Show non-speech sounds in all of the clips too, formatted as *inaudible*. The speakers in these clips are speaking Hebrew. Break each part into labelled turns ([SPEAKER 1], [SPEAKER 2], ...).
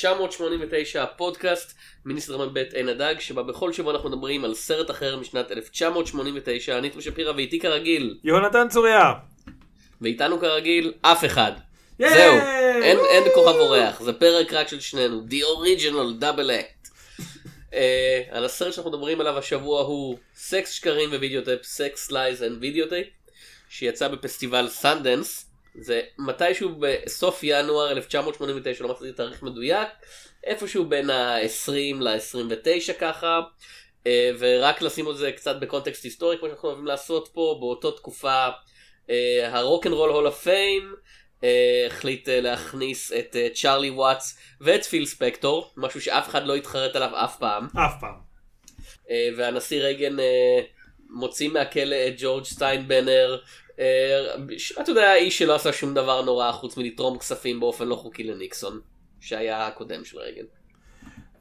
[SPEAKER 1] 989 הפודקאסט מניסטרמן בית עין הדג שבה בכל שבוע אנחנו מדברים על סרט אחר משנת 1989 אני תום שפירא ואיתי כרגיל.
[SPEAKER 2] יונתן צוריה.
[SPEAKER 1] ואיתנו כרגיל אף אחד.
[SPEAKER 2] yeah!
[SPEAKER 1] זהו. yeah! אין, אין כוכב אורח. זה פרק רק של שנינו. The Original Double Act. אה, על הסרט שאנחנו מדברים עליו השבוע הוא סקס שקרים ווידאו טייפ Sex, Lies, and Videotape שיצא בפסטיבל סנדנס. זה מתישהו בסוף ינואר 1989 לא מצאתי תאריך מדויק איפשהו בין ה-20 ל-29 ככה אה, ורק לשים את זה קצת בקונטקסט היסטורי כמו שאנחנו אוהבים לעשות פה באותו תקופה ה Rock and Roll Hall of Fame החליט אה, להכניס את אה, צ'ארלי וואטס ואת פיל ספקטור משהו שאף אחד לא התחרט עליו אף פעם
[SPEAKER 2] אף פעם.
[SPEAKER 1] והנשיא רייגן מוציא מהכלא את ג'ורג' סטיינברנר. אה, אתה יודע האיש שלא עשה שום דבר נורא חוץ מלתרום כספים באופן לא חוקי לניקסון שהיה הקודם של רייגן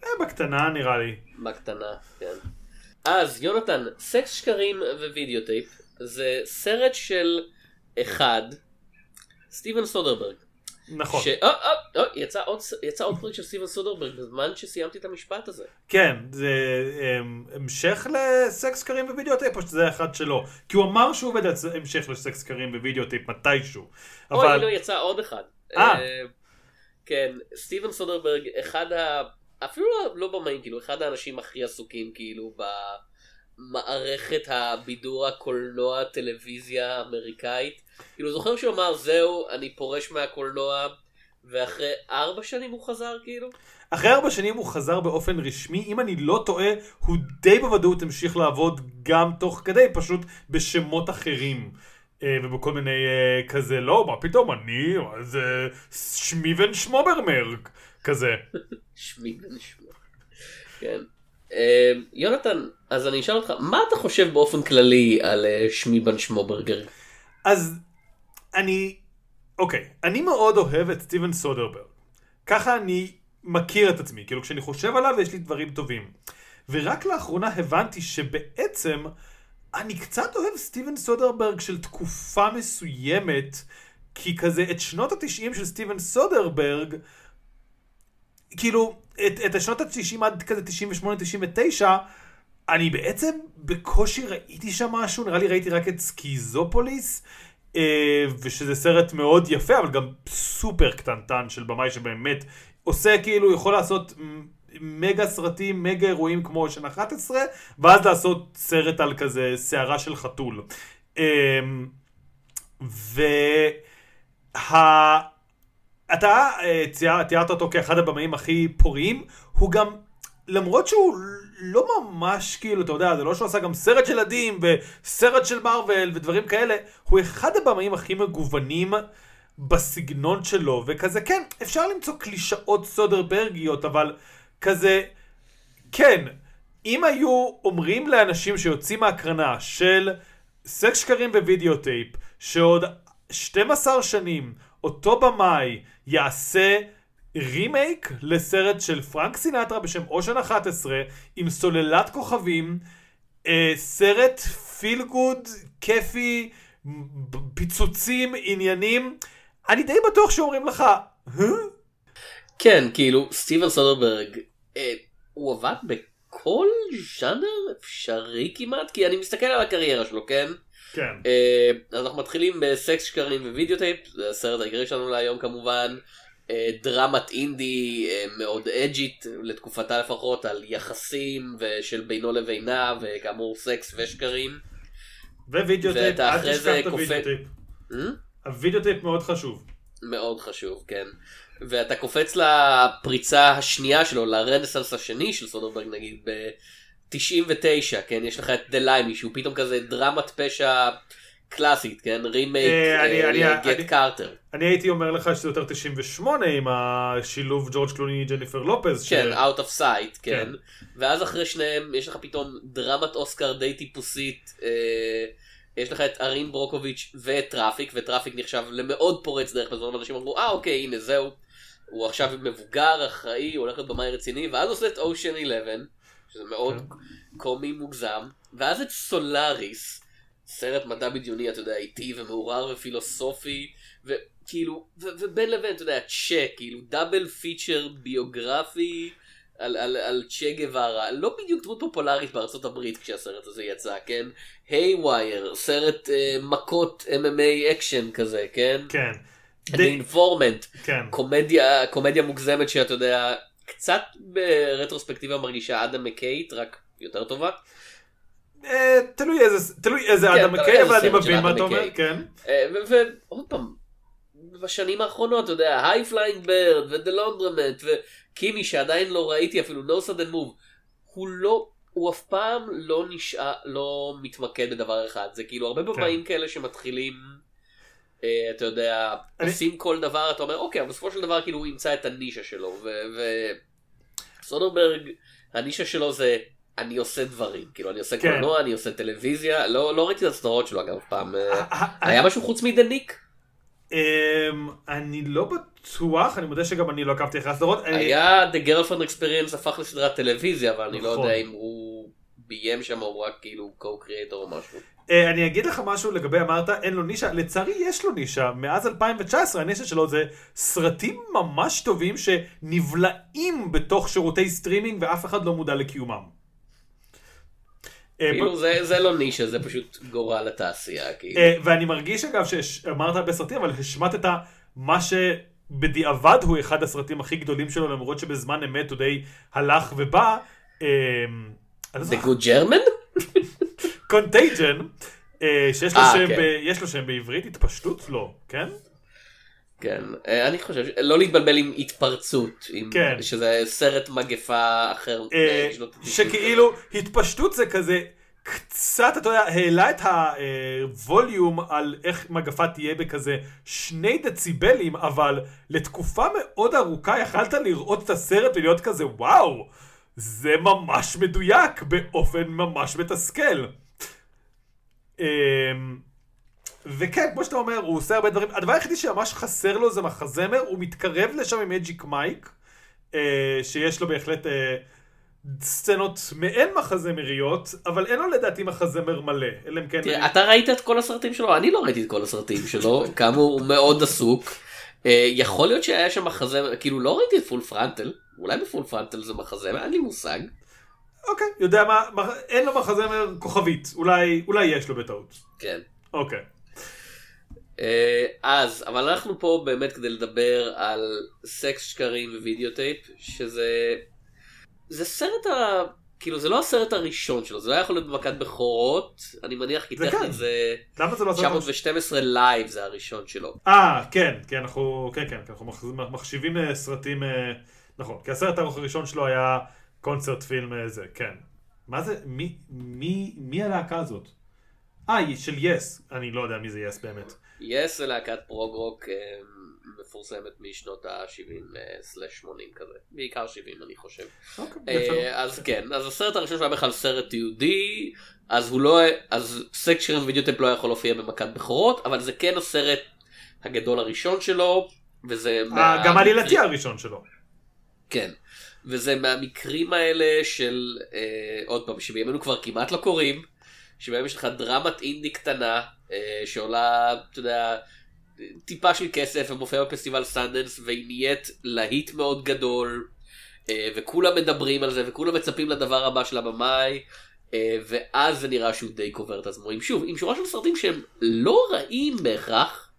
[SPEAKER 2] אה, בקטנה נראה לי.
[SPEAKER 1] בקטנה כן. אז יונתן סקס שקרים ווידאו טייפ זה סרט של אחד סטיבן סודרברג.
[SPEAKER 2] נכון.
[SPEAKER 1] ש... אה, אה, אה, יצא עוד יצא עוד פרק של סטיבן סודרברג בזמן שסיימתי את המשפט הזה.
[SPEAKER 2] כן, זה אמ, המשך לסקס שקרים ווידאו טייפ או שזה אחד שלו? כי הוא אמר שהוא עובד על המשך לסקס שקרים ווידאו טייפ מתישהו.
[SPEAKER 1] אוי,
[SPEAKER 2] אבל
[SPEAKER 1] לא, יצא עוד אחד.
[SPEAKER 2] אה.
[SPEAKER 1] כן, סטיבן סודרברג, אחד ה... אפילו לא, לא במאים, כאילו, אחד האנשים הכי עסוקים, כאילו, במערכת הבידור הקולנוע, טלוויזיה האמריקאית. כאילו, זוכר שהוא אמר, זהו, אני פורש מהקולנוע, ואחרי ארבע שנים הוא חזר, כאילו?
[SPEAKER 2] אחרי ארבע שנים הוא חזר באופן רשמי, אם אני לא טועה, הוא די בוודאות המשיך לעבוד גם תוך כדי, פשוט בשמות אחרים. אה, ובכל מיני אה, כזה, לא, מה פתאום, אני, זה שמי ון שמוברמרק, כזה. *laughs*
[SPEAKER 1] שמי בן שמו. כן. אה, יונתן, אז אני אשאל אותך, מה אתה חושב באופן כללי על שמי בן שמוברגר?
[SPEAKER 2] אז אני, אוקיי, אני מאוד אוהב את סטיבן סודרברג. ככה אני מכיר את עצמי, כאילו כשאני חושב עליו יש לי דברים טובים. ורק לאחרונה הבנתי שבעצם אני קצת אוהב סטיבן סודרברג של תקופה מסוימת, כי כזה את שנות התשעים של סטיבן סודרברג, כאילו, את, את השנות התשעים עד כזה 98-99, אני בעצם בקושי ראיתי שם משהו, נראה לי ראיתי רק את סקיזופוליס, ושזה סרט מאוד יפה, אבל גם סופר קטנטן של במאי שבאמת עושה כאילו, יכול לעשות מגה סרטים, מגה אירועים כמו אושן 11, ואז לעשות סרט על כזה שערה של חתול. אה, וה... אתה אה, תיארת אותו כאחד הבמאים הכי פוריים, הוא גם, למרות שהוא לא ממש כאילו, אתה יודע, זה לא שהוא עשה גם סרט של ילדים וסרט של מארוול ודברים כאלה, הוא אחד הבמאים הכי מגוונים בסגנון שלו, וכזה, כן, אפשר למצוא קלישאות סודרברגיות, אבל כזה, כן, אם היו אומרים לאנשים שיוצאים מהקרנה של סקס שקרים ווידאו טייפ, שעוד 12 שנים אותו במאי יעשה רימייק לסרט של פרנק סינטרה בשם אושן 11 עם סוללת כוכבים, אה, סרט feel good, כיפי, פיצוצים, עניינים, אני די בטוח שאומרים לך, "הא?"
[SPEAKER 1] כן, כאילו, סטיבן סודרברג, אה, הוא עבד בכל ז'אנר אפשרי כמעט, כי אני מסתכל על הקריירה שלו, כן?
[SPEAKER 2] כן.
[SPEAKER 1] אה, אז אנחנו מתחילים בסקס שקרים ווידאו טייפ, זה הסרט העיקרי שלנו להיום כמובן. אה, דרמת אינדי אה, מאוד אג'ית לתקופתה לפחות על יחסים ושל בינו לבינה וכאמור סקס ושקרים.
[SPEAKER 2] ווידאו טייפ, אל תשכח את הוידאו
[SPEAKER 1] קא-
[SPEAKER 2] טייפ.
[SPEAKER 1] אה?
[SPEAKER 2] הוידאו טייפ מאוד חשוב.
[SPEAKER 1] מאוד חשוב כן. ואתה קופץ לפריצה השנייה שלו לרנסנס השני של סודרברג נגיד 99, כן, יש לך את The Limey, שהוא פתאום כזה דרמת פשע קלאסית, כן, רימייק
[SPEAKER 2] אה, ל
[SPEAKER 1] Get
[SPEAKER 2] אני-
[SPEAKER 1] Carter.
[SPEAKER 2] אני הייתי אומר לך שזה יותר 98 עם השילוב ג'ורג' קלוני ג'ניפר לופז. ש-
[SPEAKER 1] כן, Out of Sight, כן.
[SPEAKER 2] כן.
[SPEAKER 1] ואז אחרי שניהם יש לך פתאום דרמת אוסקר די טיפוסית. אה, יש לך את Erin Brockovich ואת Traffic, ו Traffic נחשב למאוד פורץ דרך בזמן, אנשים אמרו, אה אוקיי, הנה זהו. הוא עכשיו מבוגר, אחראי, הוא הולך להיות במאי רציני, ואז עושה את אושן 11, שזה מאוד
[SPEAKER 2] כן.
[SPEAKER 1] קומי מוגזם, ואז את סולאריס, סרט מדע בדיוני, אתה יודע, איטי ומעורר ופילוסופי, וכאילו, ובין לבין, אתה יודע, צ'ה, כאילו, double feature ביוגרפי על, על, על צ'ה גווארה, לא בדיוק דמות פופולרית בארצות הברית כשהסרט הזה יצא, כן? Haywire, סרט אה, מכות MMA אקשן כזה, כן?
[SPEAKER 2] כן.
[SPEAKER 1] The Informant,
[SPEAKER 2] כן.
[SPEAKER 1] קומדיה, קומדיה מוגזמת שאתה יודע, קצת ברטרוספקטיבה מרגישה אדם מקיי, רק יותר טובה.
[SPEAKER 2] אה, תלוי איזה, תלוי איזה
[SPEAKER 1] כן,
[SPEAKER 2] אדם
[SPEAKER 1] תלוי
[SPEAKER 2] מקיי,
[SPEAKER 1] איזה
[SPEAKER 2] אבל אני מבין מה אתה אומר. כן.
[SPEAKER 1] אה, ועוד פעם, בשנים האחרונות, אתה יודע, High Flying Bird ו The Laundromat ו Kimi שעדיין לא ראיתי אפילו, no sudden move, הוא לא, הוא אף פעם לא נשאר, לא מתמקד בדבר אחד, זה כאילו הרבה במאים כאלה שמתחילים, אה, אתה יודע,
[SPEAKER 2] אני-
[SPEAKER 1] עושים כל דבר, אתה אומר, אוקיי, אבל בסופו של דבר כאילו הוא ימצא את הנישה שלו, וסודרברג, הנישה שלו זה... אני עושה דברים, כאילו אני עושה
[SPEAKER 2] כן.
[SPEAKER 1] קולנוע, אני עושה טלוויזיה, לא, לא ראיתי את הסדרות שלו אגב פעם. אה,
[SPEAKER 2] אה,
[SPEAKER 1] היה משהו חוץ מדניק?
[SPEAKER 2] אמ, אני לא בטוח, אני מודה שגם אני לא עקבתי אחרי הסדרות.
[SPEAKER 1] היה The Girlfriend Experience הפך לסדרת טלוויזיה, אבל אני לא
[SPEAKER 2] נכון.
[SPEAKER 1] יודע אם הוא ביים שם או רק כאילו co-creator או משהו.
[SPEAKER 2] אה, אני אגיד לך משהו לגבי אמרת אין לו נישה, לצערי יש לו נישה, מאז 2019 הנישה שלו זה סרטים ממש טובים שנבלעים בתוך שירותי סטרימינג ואף אחד לא מודע לקיומם. אה,
[SPEAKER 1] כאילו זה זה לא נישה, זה פשוט גורל התעשייה, כאילו.
[SPEAKER 2] אה, ואני מרגיש אגב שאמרת הרבה סרטים, אבל השמטת מה שבדיעבד הוא אחד הסרטים הכי גדולים שלו, למרות שבזמן אמת הוא די הלך ובא. אה, לא
[SPEAKER 1] The Good German?
[SPEAKER 2] Contagion, שיש
[SPEAKER 1] כן.
[SPEAKER 2] לו שם בעברית, התפשטות? לא, כן?
[SPEAKER 1] כן, אה, אני חושב, לא להתבלבל עם התפרצות, עם-
[SPEAKER 2] כן.
[SPEAKER 1] שזה סרט מגפה אחר.
[SPEAKER 2] אה, שכאילו התפשטות זה כזה קצת, אתה יודע, העלה את הווליום על איך מגפה תהיה בכזה שני דציבלים, אבל לתקופה מאוד ארוכה יכלת לראות את הסרט ולהיות כזה וואו, זה ממש מדויק באופן ממש מתסכל. אמ, וכן, כמו שאתה אומר, הוא עושה הרבה דברים. הדבר היחידי שממש חסר לו זה מחזמר, הוא מתקרב לשם עם Magic Mike, אה, שיש לו בהחלט אה, סצנות מעין מחזמריות, אבל אין לו לדעתי מחזמר מלא, אלא אם כן...
[SPEAKER 1] תראה, אתה ראית את כל הסרטים שלו? אני לא ראיתי את כל הסרטים שלו, *laughs* כאמור הוא מאוד עסוק. אה, יכול להיות שהיה שם מחזמר, כאילו לא ראיתי את Full Frontal, אולי ב Full Frontal זה מחזמר, אין לי מושג.
[SPEAKER 2] אוקיי, יודע מה. אין לו מחזמר כוכבית, אולי, אולי יש לו בטעות.
[SPEAKER 1] כן.
[SPEAKER 2] אוקיי.
[SPEAKER 1] אה, אז, אבל אנחנו פה באמת כדי לדבר על סקס שקרים ווידאו טייפ, שזה... זה סרט ה... כאילו זה לא הסרט הראשון שלו, זה לא יכול להיות במכת בכורות, אני מניח כי טכנית
[SPEAKER 2] כן.
[SPEAKER 1] זה
[SPEAKER 2] למה זה לא עשה...
[SPEAKER 1] 9012Live זה הראשון שלו.
[SPEAKER 2] אה, כן, כן, אנחנו, כן, כן, אנחנו מחשיבים אה, סרטים, אה, נכון, כי הסרט הראשון שלו היה concert film זה, כן. מה זה, מי, מי, מי הלהקה הזאת? אה, של Yes, אני לא יודע מי זה Yes באמת.
[SPEAKER 1] Yes זה להקת פרוג רוק אה, מפורסמת משנות ה-70/80 כזה, בעיקר 70 אני חושב.
[SPEAKER 2] אוקיי,
[SPEAKER 1] אה. אז כן, אז הסרט הראשון שלו היה בכלל סרט תיעודי, אז הוא לא, אז סקס שקרים ווידאוטייפ לא יכול להופיע במכת בכורות, אבל זה כן הסרט הגדול הראשון שלו, וזה...
[SPEAKER 2] אה, גם העלילתי הראשון שלו.
[SPEAKER 1] כן. וזה מהמקרים האלה של, אה, עוד פעם, שבימינו כבר כמעט לא קורים, שבהם יש לך דרמת אינדי קטנה, אה, שעולה, אתה יודע, טיפה של כסף ומופיעה בפסטיבל סאנדנס, והיא נהיית להיט מאוד גדול, אה, וכולם מדברים על זה, וכולם מצפים לדבר הבא של הבמאי, אה, ואז זה נראה שהוא די קובר את עצמו. שוב, עם שורה של סרטים שהם לא רעים בהכרח,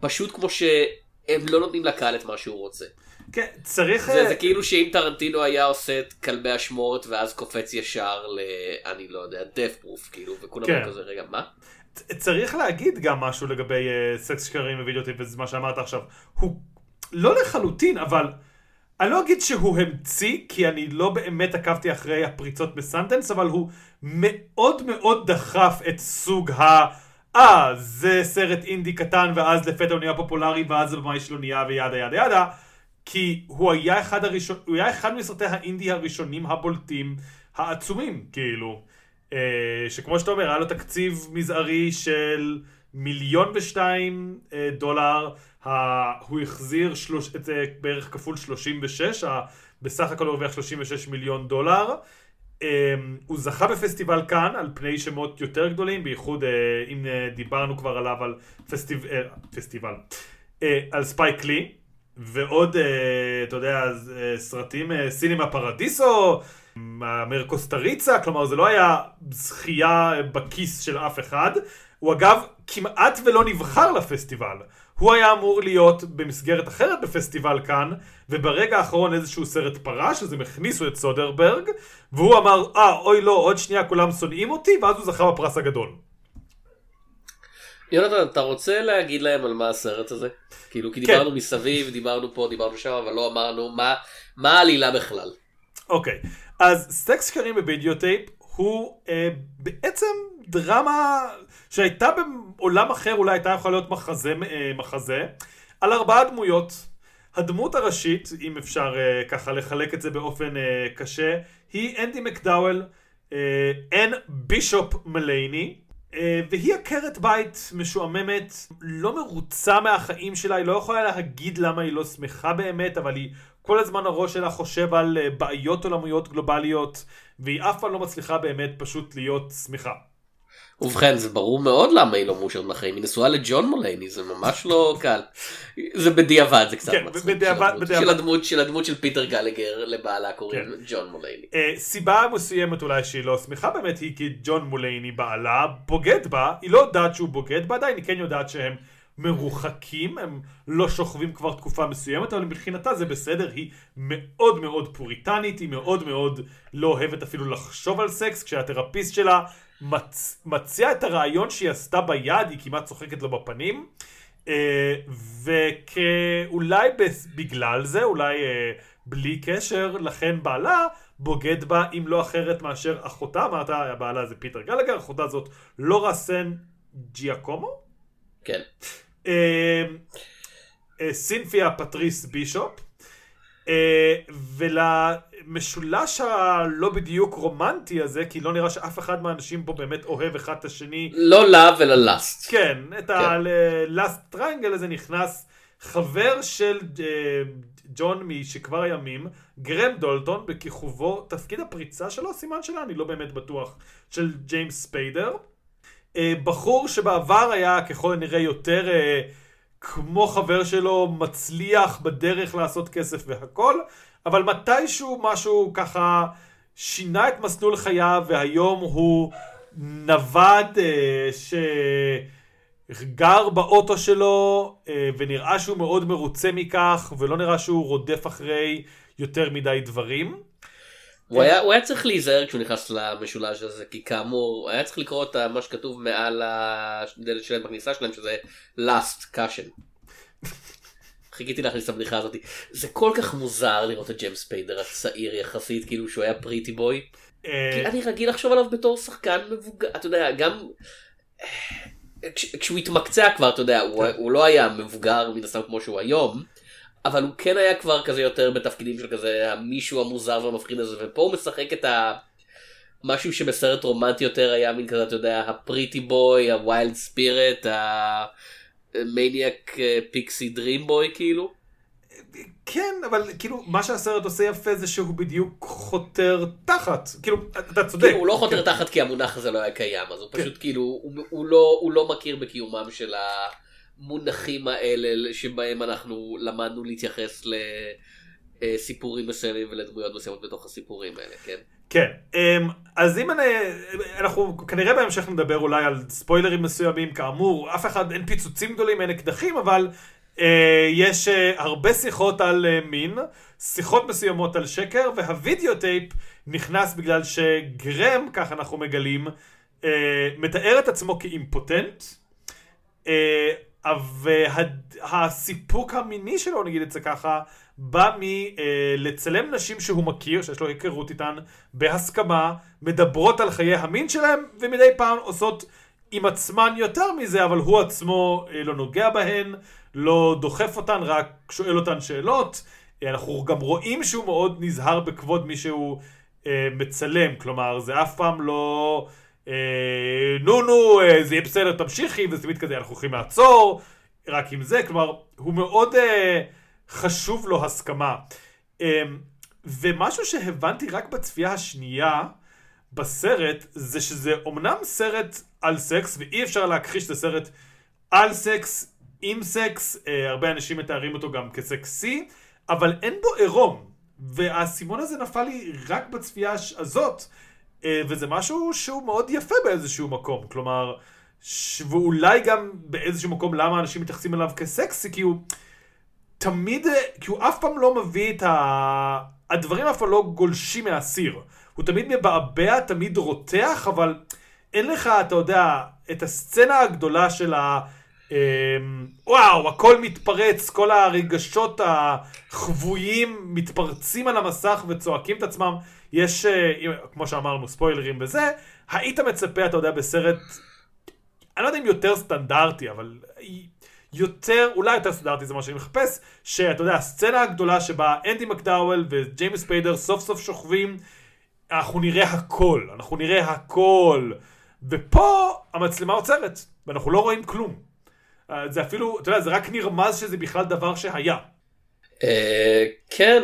[SPEAKER 1] פשוט כמו שהם לא נותנים לקהל את מה שהוא רוצה.
[SPEAKER 2] כן, צריך...
[SPEAKER 1] זה,
[SPEAKER 2] אה,
[SPEAKER 1] זה כאילו שאם טרנטינו היה עושה את כלבי השמורת ואז קופץ ישר ל... אני לא יודע, דף פרוף כאילו, וכולם
[SPEAKER 2] כן.
[SPEAKER 1] כן. כזה, רגע, מה?
[SPEAKER 2] צריך להגיד גם משהו לגבי uh, סקס שקרים ווידאו טיפ וזה מה שאמרת עכשיו. הוא לא לחלוטין, אבל אני לא אגיד שהוא המציא, כי אני לא באמת עקבתי אחרי הפריצות בסנטנס, אבל הוא מאוד מאוד דחף את סוג ה... אה, זה סרט אינדי קטן, ואז לפתע הוא נהיה פופולרי, ואז הבמאי שלו נהיה וידה ידה ידה, כי הוא היה אחד, הראשון, הוא היה אחד מסרטי האינדי הראשונים הבולטים, העצומים, כאילו. אה, שכמו שאתה אומר, היה לו תקציב מזערי של מיליון ושתיים אה, דולר, הוא החזיר שלוש, את זה בערך כפול 36, בסך הכל הוא הרוויח 36 מיליון דולר. Um, הוא זכה בפסטיבל כאן על פני שמות יותר גדולים, בייחוד uh, אם uh, דיברנו כבר עליו על פסטיב... uh, פסטיבל, uh, על ספייק לי, ועוד, uh, אתה יודע, uh, סרטים, uh, סינימה פרדיסו, Mystery Train, כלומר זה לא היה זכייה בכיס של אף אחד. הוא אגב כמעט ולא נבחר לפסטיבל. הוא היה אמור להיות במסגרת אחרת בפסטיבל כאן, וברגע האחרון איזשהו סרט פרש, אז הם הכניסו את סודרברג, והוא אמר, אה, אוי לא, עוד שנייה כולם שונאים אותי, ואז הוא זכה בפרס הגדול.
[SPEAKER 1] יונתן, אתה רוצה להגיד להם על מה הסרט הזה? כאילו, כי כן. דיברנו כן. מסביב, דיברנו פה, דיברנו שם, אבל לא אמרנו מה, מה העלילה בכלל.
[SPEAKER 2] אוקיי, אז סקס שקרים ווידאו טייפ הוא אה, בעצם דרמה שהייתה בעולם אחר אולי הייתה יכולה להיות מחזה, אה, מחזה על ארבעה דמויות. הדמות הראשית, אם אפשר uh, ככה לחלק את זה באופן uh, קשה, היא אנדי מקדאוול, uh, אן בישופ מלייני, והיא עקרת בית משועממת, לא מרוצה מהחיים שלה, היא לא יכולה להגיד למה היא לא שמחה באמת, אבל היא כל הזמן הראש שלה חושב על uh, בעיות עולמיות גלובליות, והיא אף פעם לא מצליחה באמת פשוט להיות שמחה.
[SPEAKER 1] ובכן זה ברור מאוד למה היא לא מאושרת מהחיים, היא נשואה לג'ון מולייני זה ממש לא קל. זה בדיעבד זה קצת כן, מצחיק. בדיעבד, של, בדיעבד. של הדמות של הדמות של פיטר גלגר לבעלה קוראים כן. ג'ון מולייני.
[SPEAKER 2] Uh, סיבה מסוימת אולי שהיא לא שמחה באמת היא כי ג'ון מולייני בעלה בוגד בה, היא לא יודעת שהוא בוגד בה עדיין, היא כן יודעת שהם מרוחקים, הם לא שוכבים כבר תקופה מסוימת, אבל מבחינתה זה בסדר, היא מאוד מאוד פוריטנית, היא מאוד מאוד לא אוהבת אפילו לחשוב על סקס, כשהתרפיסט שלה מצ... מציעה את הרעיון שהיא עשתה ביד, היא כמעט צוחקת לו בפנים. אה, וכאולי בגלל זה, אולי אה, בלי קשר, לכן בעלה בוגד בה, אם לא אחרת מאשר אחותה, אמרת, הבעלה זה פיטר גלגר, אחותה זאת לורה סן ג'יאקומו?
[SPEAKER 1] כן.
[SPEAKER 2] אה, סינפיה פטריס בישופ. ול... המשולש הלא בדיוק רומנטי הזה, כי לא נראה שאף אחד מהאנשים פה באמת אוהב אחד את השני.
[SPEAKER 1] לא לאו אלא לאסט.
[SPEAKER 2] כן, את כן. הלאסט טריינגל הזה נכנס חבר של אה, ג'ון משכבר הימים, גרם דולטון, בכיכובו, תפקיד הפריצה שלו, סימן שלה, אני לא באמת בטוח, של ג'יימס ספיידר. אה, בחור שבעבר היה ככל הנראה יותר... אה, כמו חבר שלו מצליח בדרך לעשות כסף והכל, אבל מתישהו משהו ככה שינה את מסלול חייו והיום הוא נווד אה, שגר באוטו שלו אה, ונראה שהוא מאוד מרוצה מכך ולא נראה שהוא רודף אחרי יותר מדי דברים.
[SPEAKER 1] הוא היה, הוא היה צריך להיזהר כשהוא נכנס למשולש הזה כי כאמור היה צריך לקרוא את מה שכתוב מעל הדלת שלהם בכניסה שלהם שזה last cushion. חיכיתי להכניס את הבדיחה הזאת. זה כל כך מוזר לראות את ג'יימס פיידר הצעיר יחסית, כאילו שהוא היה פריטי בוי. כי אה, אני רגיל לחשוב עליו בתור שחקן מבוגר, אתה יודע, גם... כשהוא התמקצע כבר, אתה יודע, הוא, הוא לא היה מבוגר מן הסתם כמו שהוא היום, אבל הוא כן היה כבר כזה יותר בתפקידים של כזה המישהו המוזר והמפחיד הזה, ופה הוא משחק את ה... משהו שבסרט רומנטי יותר היה מין כזה, אתה יודע, ה pretty boy, ה wild spirit, ה... manic pixie dream boy כאילו.
[SPEAKER 2] כן, אבל כאילו, מה שהסרט עושה יפה זה שהוא בדיוק חותר תחת. כאילו, אתה צודק. כאילו,
[SPEAKER 1] הוא לא חותר כן. תחת כי המונח הזה לא היה קיים, אז הוא כן. פשוט כאילו, הוא, הוא, לא, הוא לא מכיר בקיומם של המונחים האלה שבהם אנחנו למדנו להתייחס לסיפורים מסוימים ולדמויות מסוימות בתוך הסיפורים האלה, כן?
[SPEAKER 2] כן, אמ, אז אם אני, אנחנו כנראה בהמשך נדבר אולי על ספוילרים מסוימים, כאמור, אף אחד, אין פיצוצים גדולים, אין אקדחים, אבל אה, יש אה, הרבה שיחות על אה, מין, שיחות מסוימות על שקר, והווידאו טייפ נכנס בגלל שגרם, כך אנחנו מגלים, מתאר את עצמו כאימפוטנט, והסיפוק המיני שלו, נגיד את זה ככה, בא מלצלם אה, נשים שהוא מכיר, שיש לו היכרות איתן, בהסכמה, מדברות על חיי המין שלהם, ומדי פעם עושות עם עצמן יותר מזה, אבל הוא עצמו אה, לא נוגע בהן, לא דוחף אותן, רק שואל אותן שאלות. אה, אנחנו גם רואים שהוא מאוד נזהר בכבוד מי שהוא מצלם, כלומר זה אף פעם לא נו נו אה, זה יהיה בסדר תמשיכי וזה תמיד כזה אנחנו יכולים לעצור רק עם זה, כלומר הוא מאוד אה, חשוב לו הסכמה. אה, ומשהו שהבנתי רק בצפייה השנייה בסרט זה שזה אומנם סרט על סקס ואי אפשר להכחיש שזה סרט על סקס עם סקס, אה, הרבה אנשים מתארים אותו גם כסקסי, אבל אין בו עירום. והאסימון הזה נפל לי רק בצפייה הזאת, אה, וזה משהו שהוא מאוד יפה באיזשהו מקום. כלומר, ש... ואולי גם באיזשהו מקום למה אנשים מתייחסים אליו כסקסי, כי הוא תמיד, כי הוא אף פעם לא מביא את ה... הדברים אף פעם לא גולשים מהסיר. הוא תמיד מבעבע, תמיד רותח, אבל אין לך, אתה יודע, את הסצנה הגדולה של ה... אמ, וואו, הכל מתפרץ, כל הרגשות החבויים מתפרצים על המסך וצועקים את עצמם. יש, אה, כמו שאמרנו, ספוילרים בזה. היית מצפה, אתה יודע, בסרט, אני לא יודע אם יותר סטנדרטי, אבל יותר, אולי יותר סטנדרטי זה מה שאני מחפש, שאתה יודע, הסצנה הגדולה שבה אנדי מקדאוול וג'יימס פיידר סוף סוף שוכבים, אנחנו נראה הכל, אנחנו נראה הכל. ופה המצלמה עוצרת, ואנחנו לא רואים כלום. אה, זה אפילו, אתה יודע, זה רק נרמז שזה בכלל דבר שהיה.
[SPEAKER 1] אה, כן,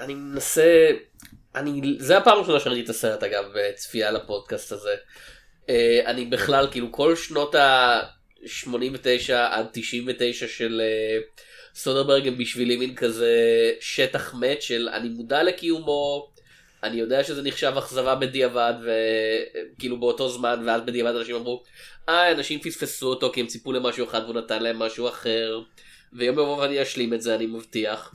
[SPEAKER 1] אני מנסה, אני, זה הפעם הראשונה שראיתי את הסרט אגב, בצפייה לפודקאסט הזה. אה, אני בכלל, כאילו כל שנות ה-89 עד 99 של סודרברג הם בשבילי מין כזה שטח מת של אני מודע לקיומו, אני יודע שזה נחשב אכזבה בדיעבד וכאילו באותו זמן ואז בדיעבד אנשים אמרו אה אנשים פספסו אותו כי הם ציפו למשהו אחד והוא נתן להם משהו אחר ויום יבוא ואני אשלים את זה אני מבטיח.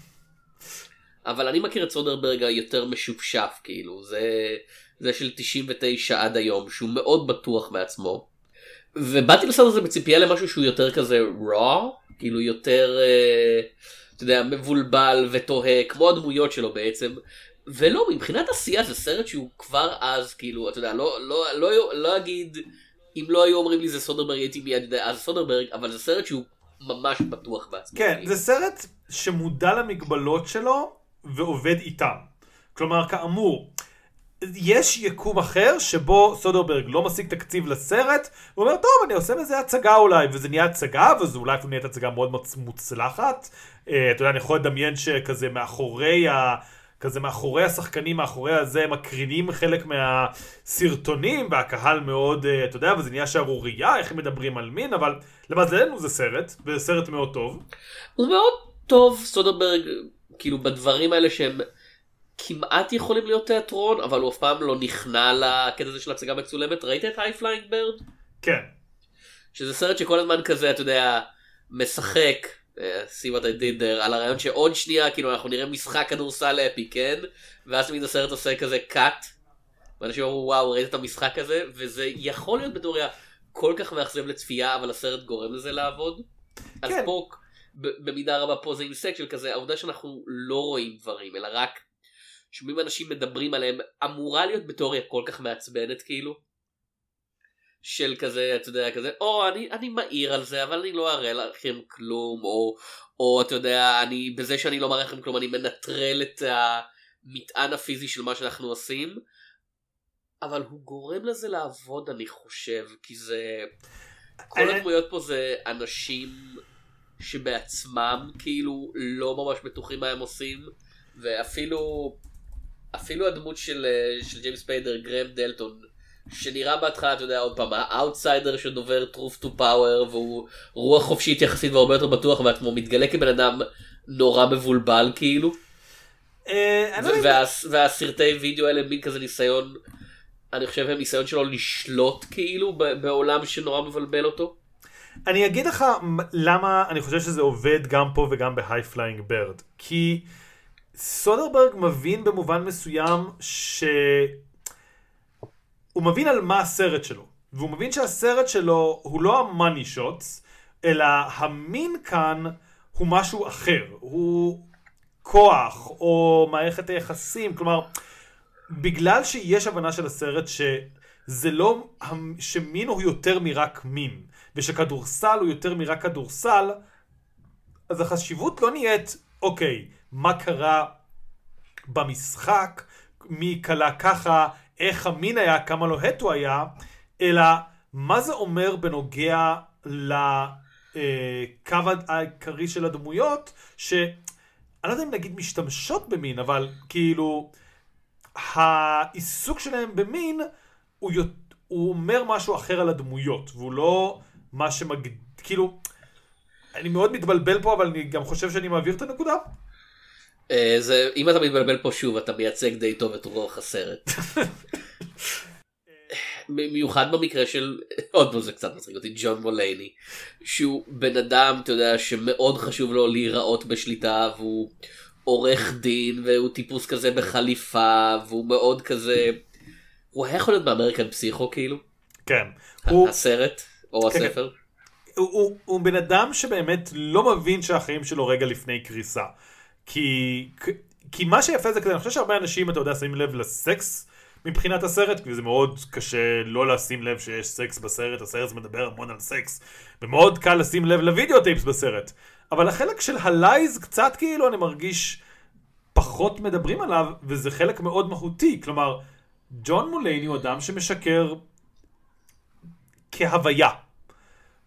[SPEAKER 1] אבל אני מכיר את סודרברג היותר משופשף כאילו זה זה של 99 עד היום שהוא מאוד בטוח בעצמו. ובאתי לסרט הזה בציפייה למשהו שהוא יותר כזה raw כאילו יותר אה, אתה יודע מבולבל ותוהה כמו הדמויות שלו בעצם ולא, מבחינת עשייה זה סרט שהוא כבר אז, כאילו, אתה יודע, לא, לא, לא, לא, לא אגיד, אם לא היו אומרים לי זה סודרברג, הייתי מיד יודע, אז סודרברג, אבל זה סרט שהוא ממש בטוח בעצמו.
[SPEAKER 2] כן, זה סרט שמודע למגבלות שלו ועובד איתם. כלומר, כאמור, יש יקום אחר שבו סודרברג לא משיג תקציב לסרט, הוא אומר, טוב, אני עושה מזה הצגה אולי, וזה נהיה הצגה, וזה אולי אפילו נהיית הצגה מאוד מוצלחת. אה, אתה יודע, אני יכול לדמיין שכזה מאחורי ה... כזה מאחורי השחקנים, מאחורי הזה, מקרינים חלק מהסרטונים, והקהל מאוד, אה, אתה יודע, וזה נהיה שערורייה, איך הם מדברים על מין, אבל למזלנו זה סרט, וזה סרט מאוד טוב.
[SPEAKER 1] הוא מאוד טוב, סודרברג, כאילו בדברים האלה שהם כמעט יכולים להיות תיאטרון, אבל הוא אף פעם לא נכנע לקטע הזה של הצגה מצולמת. ראית את High Flying Bird?
[SPEAKER 2] כן.
[SPEAKER 1] שזה סרט שכל הזמן כזה, אתה יודע, משחק see what I did there, על הרעיון שעוד שנייה כאילו אנחנו נראה משחק כדורסל אפי כן ואז תמיד הסרט עושה כזה cut ואנשים אמרו וואו ראית את המשחק הזה וזה יכול להיות בתיאוריה כל כך מאכזב לצפייה אבל הסרט גורם לזה לעבוד. כן. אז פה במידה רבה פה זה אינסק של כזה העובדה שאנחנו לא רואים דברים אלא רק שומעים אנשים מדברים עליהם אמורה להיות בתיאוריה כל כך מעצבנת כאילו. של כזה אתה יודע כזה או אני אני מעיר על זה אבל אני לא אראה לכם כלום או או אתה יודע אני בזה שאני לא מראה לכם כלום אני מנטרל את המטען הפיזי של מה שאנחנו עושים. אבל הוא גורם לזה לעבוד אני חושב כי זה כל הדמויות פה זה אנשים שבעצמם כאילו לא ממש בטוחים מה הם עושים ואפילו אפילו הדמות של, של ג'יימס ספיידר גרם דלטון שנראה בהתחלה, אתה יודע, עוד פעם, האאוטסיידר שדובר truth to power, והוא רוח חופשית יחסית והרבה יותר בטוח בעצמו, מתגלה כבן אדם נורא מבולבל כאילו.
[SPEAKER 2] אה, לא
[SPEAKER 1] והסרטי וידאו האלה מין כזה ניסיון, אני חושב הם ניסיון שלו לשלוט כאילו בעולם שנורא מבלבל אותו.
[SPEAKER 2] אני אגיד לך למה אני חושב שזה עובד גם פה וגם ב High Flying Bird. כי סודרברג מבין במובן מסוים ש... הוא מבין על מה הסרט שלו, והוא מבין שהסרט שלו הוא לא ה money shots, אלא המין כאן הוא משהו אחר. הוא, כוח או מערכת היחסים, כלומר, בגלל שיש הבנה של הסרט שזה לא, שמין הוא יותר מרק מין, ושכדורסל הוא יותר מרק כדורסל, אז החשיבות לא נהיית, אוקיי, מה קרה במשחק, מי כלה ככה, איך המין היה, כמה לוהט הוא היה, אלא מה זה אומר בנוגע לקו העיקרי של הדמויות, שאני לא יודע אם נגיד משתמשות במין, אבל כאילו, העיסוק שלהם במין, הוא, הוא אומר משהו אחר על הדמויות, והוא לא מה שמג... כאילו, אני מאוד מתבלבל פה, אבל אני גם חושב שאני מעביר את הנקודה.
[SPEAKER 1] אה, זה, אם אתה מתבלבל פה שוב, אתה מייצג די טוב את רוח הסרט. במיוחד במקרה של עוד פעם זה קצת מצחיק אותי ג'ון מולייני שהוא בן אדם אתה יודע שמאוד חשוב לו להיראות בשליטה והוא עורך דין והוא טיפוס כזה בחליפה והוא מאוד כזה הוא היה יכול להיות ב American Psycho כאילו.
[SPEAKER 2] כן.
[SPEAKER 1] הוא... הסרט או
[SPEAKER 2] כן,
[SPEAKER 1] הספר.
[SPEAKER 2] הוא, הוא, הוא בן אדם שבאמת לא מבין שהחיים שלו רגע לפני קריסה. כי, כי מה שיפה זה כזה, אני חושב שהרבה אנשים, אתה יודע, שמים לב לסקס מבחינת הסרט, כי זה מאוד קשה לא לשים לב שיש סקס בסרט, הסרט מדבר המון על סקס, ומאוד קל לשים לב ל videotapes בסרט. אבל החלק של הלייז קצת כאילו אני מרגיש פחות מדברים עליו, וזה חלק מאוד מהותי. כלומר, ג'ון מולייני הוא אדם שמשקר כהוויה.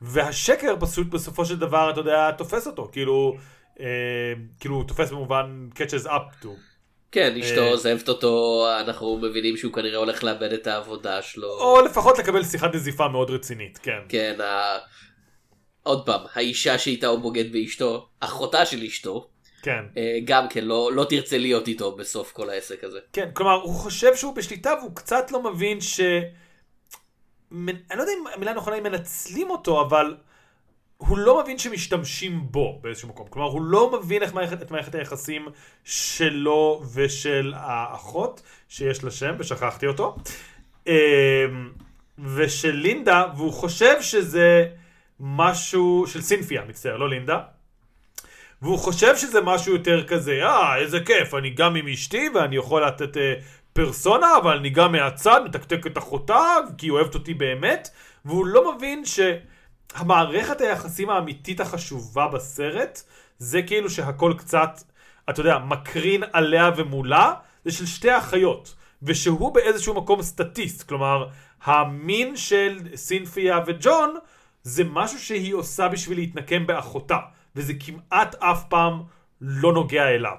[SPEAKER 2] והשקר פשוט בסופו של דבר, אתה יודע, תופס אותו. כאילו, כאילו הוא תופס במובן catches up to.
[SPEAKER 1] כן, אשתו
[SPEAKER 2] אה,
[SPEAKER 1] עוזבת אותו, אנחנו מבינים שהוא כנראה הולך לאבד את העבודה שלו.
[SPEAKER 2] או לפחות לקבל שיחת נזיפה מאוד רצינית, כן.
[SPEAKER 1] כן. עוד פעם, האישה שאיתה הוא בוגד באשתו, אחותה של אשתו,
[SPEAKER 2] כן.
[SPEAKER 1] אה, גם כן לא, לא תרצה להיות איתו בסוף כל העסק הזה.
[SPEAKER 2] כן, כלומר, הוא חושב שהוא בשליטה והוא קצת לא מבין ש... אני לא יודע אם המילה נכונה היא מנצלים אותו, אבל הוא לא מבין שמשתמשים בו באיזשהו מקום. כלומר, הוא לא מבין איך מערכת, את מערכת היחסים שלו ושל האחות, שיש לה שם, ושכחתי אותו, אמ, ושל לינדה, והוא חושב שזה משהו, של סינפיה, מצטער, לא לינדה. והוא חושב שזה משהו יותר כזה, אה, איזה כיף, אני גם עם אשתי ואני יכול לתת אה, פרסונה, אבל אני גם מהצד מתקתק את אחותה, כי היא אוהבת אותי באמת, והוא לא מבין שהמערכת היחסים האמיתית החשובה בסרט, זה כאילו שהכל קצת, אתה יודע, מקרין עליה ומולה, זה של שתי האחיות, ושהוא באיזשהו מקום סטטיסט, כלומר, המין של סינפיה וג'ון, זה משהו שהיא עושה בשביל להתנקם באחותה, וזה כמעט אף פעם לא נוגע אליו.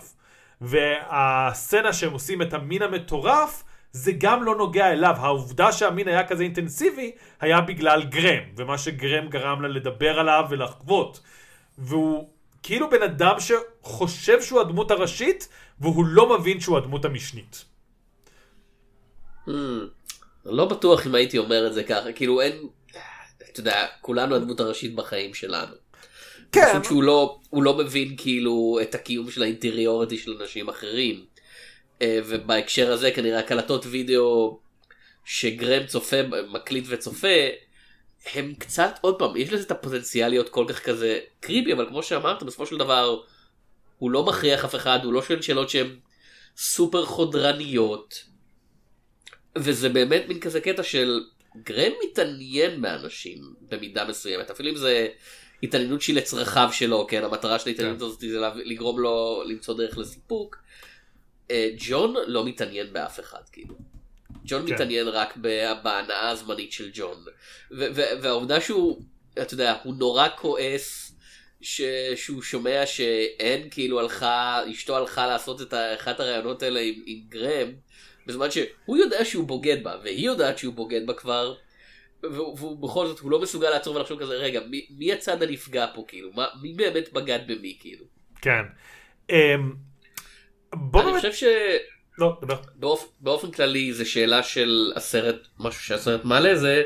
[SPEAKER 2] והסצנה שהם עושים את המין המטורף, זה גם לא נוגע אליו. העובדה שהמין היה כזה אינטנסיבי, היה בגלל גרם, ומה שגרם גרם לה לדבר עליו ולחוות. והוא כאילו בן אדם שחושב שהוא הדמות הראשית, והוא לא מבין שהוא הדמות המשנית.
[SPEAKER 1] Hmm, לא בטוח אם הייתי אומר את זה ככה, כאילו אין, אתה יודע, כולנו הדמות הראשית בחיים שלנו.
[SPEAKER 2] כן.
[SPEAKER 1] פשוט שהוא לא, הוא לא מבין כאילו את הקיום של האינטריוריטי של אנשים אחרים. אה, ובהקשר הזה כנראה הקלטות וידאו שגרם צופה, מקליט וצופה, הם קצת, עוד פעם, יש לזה את הפוטנציאל להיות כל כך כזה קריפי, אבל כמו שאמרת, בסופו של דבר, הוא לא מכריח אף אחד, הוא לא שואל שאלות שהן סופר חודרניות. וזה באמת מין כזה קטע של גרם מתעניין באנשים במידה מסוימת, אפילו אם זה התעניינות שהיא לצרכיו שלו, כן, המטרה של ההתעניינות
[SPEAKER 2] כן.
[SPEAKER 1] הזאת זה לגרום לו למצוא דרך לסיפוק. אה, ג'ון לא מתעניין באף אחד, כאילו. ג'ון
[SPEAKER 2] כן.
[SPEAKER 1] מתעניין רק בהנאה הזמנית של ג'ון. והעובדה שהוא, אתה יודע, הוא נורא כועס ש- שהוא שומע שאין כאילו הלכה, אשתו הלכה לעשות את אחד הראיונות האלה עם, עם גרם, בזמן שהוא יודע שהוא בוגד בה, והיא יודעת שהוא בוגד בה כבר, והוא, והוא בכל זאת, הוא לא מסוגל לעצור ולחשוב כזה, רגע, מי, מי הצד הנפגע פה, כאילו? מה, מי באמת בגד במי, כאילו?
[SPEAKER 2] כן. אמ, בוא
[SPEAKER 1] אני. חושב ש...
[SPEAKER 2] לא, דבר.
[SPEAKER 1] באופ... באופן כללי זה שאלה של הסרט, משהו שהסרט מעלה זה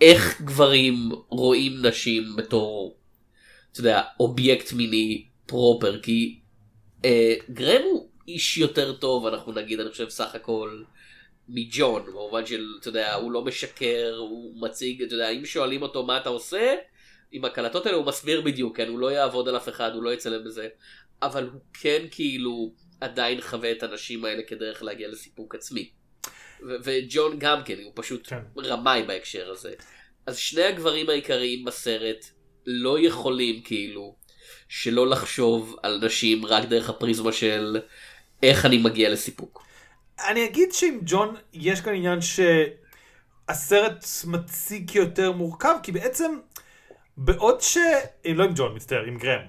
[SPEAKER 1] איך גברים רואים נשים בתור, אתה יודע, אובייקט מיני proper, כי אה, גרם הוא איש יותר טוב, אנחנו נגיד, אני חושב סך הכל, מג'ון, במובן של, אתה יודע, הוא לא משקר, הוא מציג, אתה יודע, אם שואלים אותו מה אתה עושה, עם הקלטות האלה הוא מסביר בדיוק, כן, הוא לא יעבוד על אף אחד, הוא לא יצלם בזה. אבל הוא כן כאילו עדיין חווה את הנשים האלה כדרך להגיע לסיפוק עצמי. וג'ון גם כן, הוא פשוט
[SPEAKER 2] כן.
[SPEAKER 1] רמאי בהקשר הזה. אז שני הגברים העיקריים בסרט לא יכולים כאילו שלא לחשוב על נשים רק דרך הפריזמה של איך אני מגיע לסיפוק.
[SPEAKER 2] אני אגיד שעם ג'ון יש כאן עניין שהסרט מציג כיותר מורכב, כי בעצם בעוד ש... לא עם ג'ון, מצטער, עם גרם.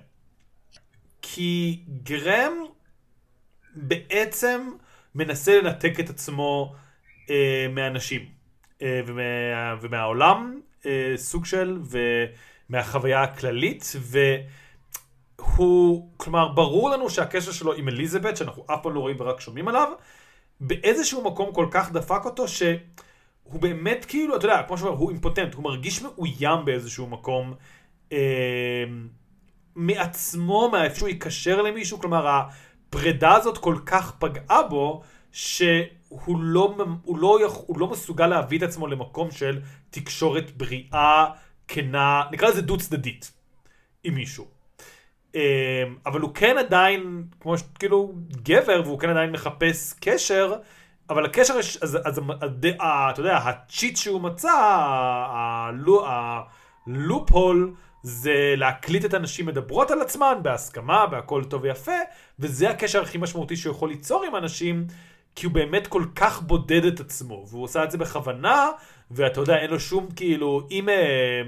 [SPEAKER 2] כי גרם בעצם מנסה לנתק את עצמו אה, מהאנשים אה, ומה, ומהעולם, אה, סוג של, ומהחוויה הכללית, והוא, כלומר, ברור לנו שהקשר שלו עם אליזבת, שאנחנו אף פעם לא רואים ורק שומעים עליו, באיזשהו מקום כל כך דפק אותו, שהוא באמת כאילו, אתה יודע, כמו שאומר, הוא אימפוטנט, הוא מרגיש מאוים באיזשהו מקום אה, מעצמו, מאיפה שהוא ייקשר למישהו, כלומר, הפרידה הזאת כל כך פגעה בו, שהוא לא, הוא לא, הוא לא מסוגל להביא את עצמו למקום של תקשורת בריאה, כנה, נקרא לזה דו צדדית, עם מישהו. אמ, אבל הוא כן עדיין, כמו. כאילו, גבר, והוא כן עדיין מחפש קשר, אבל הקשר, אז, אז ה- אתה יודע, הצ'יט שהוא מצא, הלו- הלופ-הול, זה להקליט את הנשים מדברות על עצמן בהסכמה, בהכל טוב ויפה, וזה הקשר הכי משמעותי שהוא יכול ליצור עם אנשים, כי הוא באמת כל כך בודד את עצמו, והוא עושה את זה בכוונה, ואתה יודע, אין לו שום, כאילו, אם אה,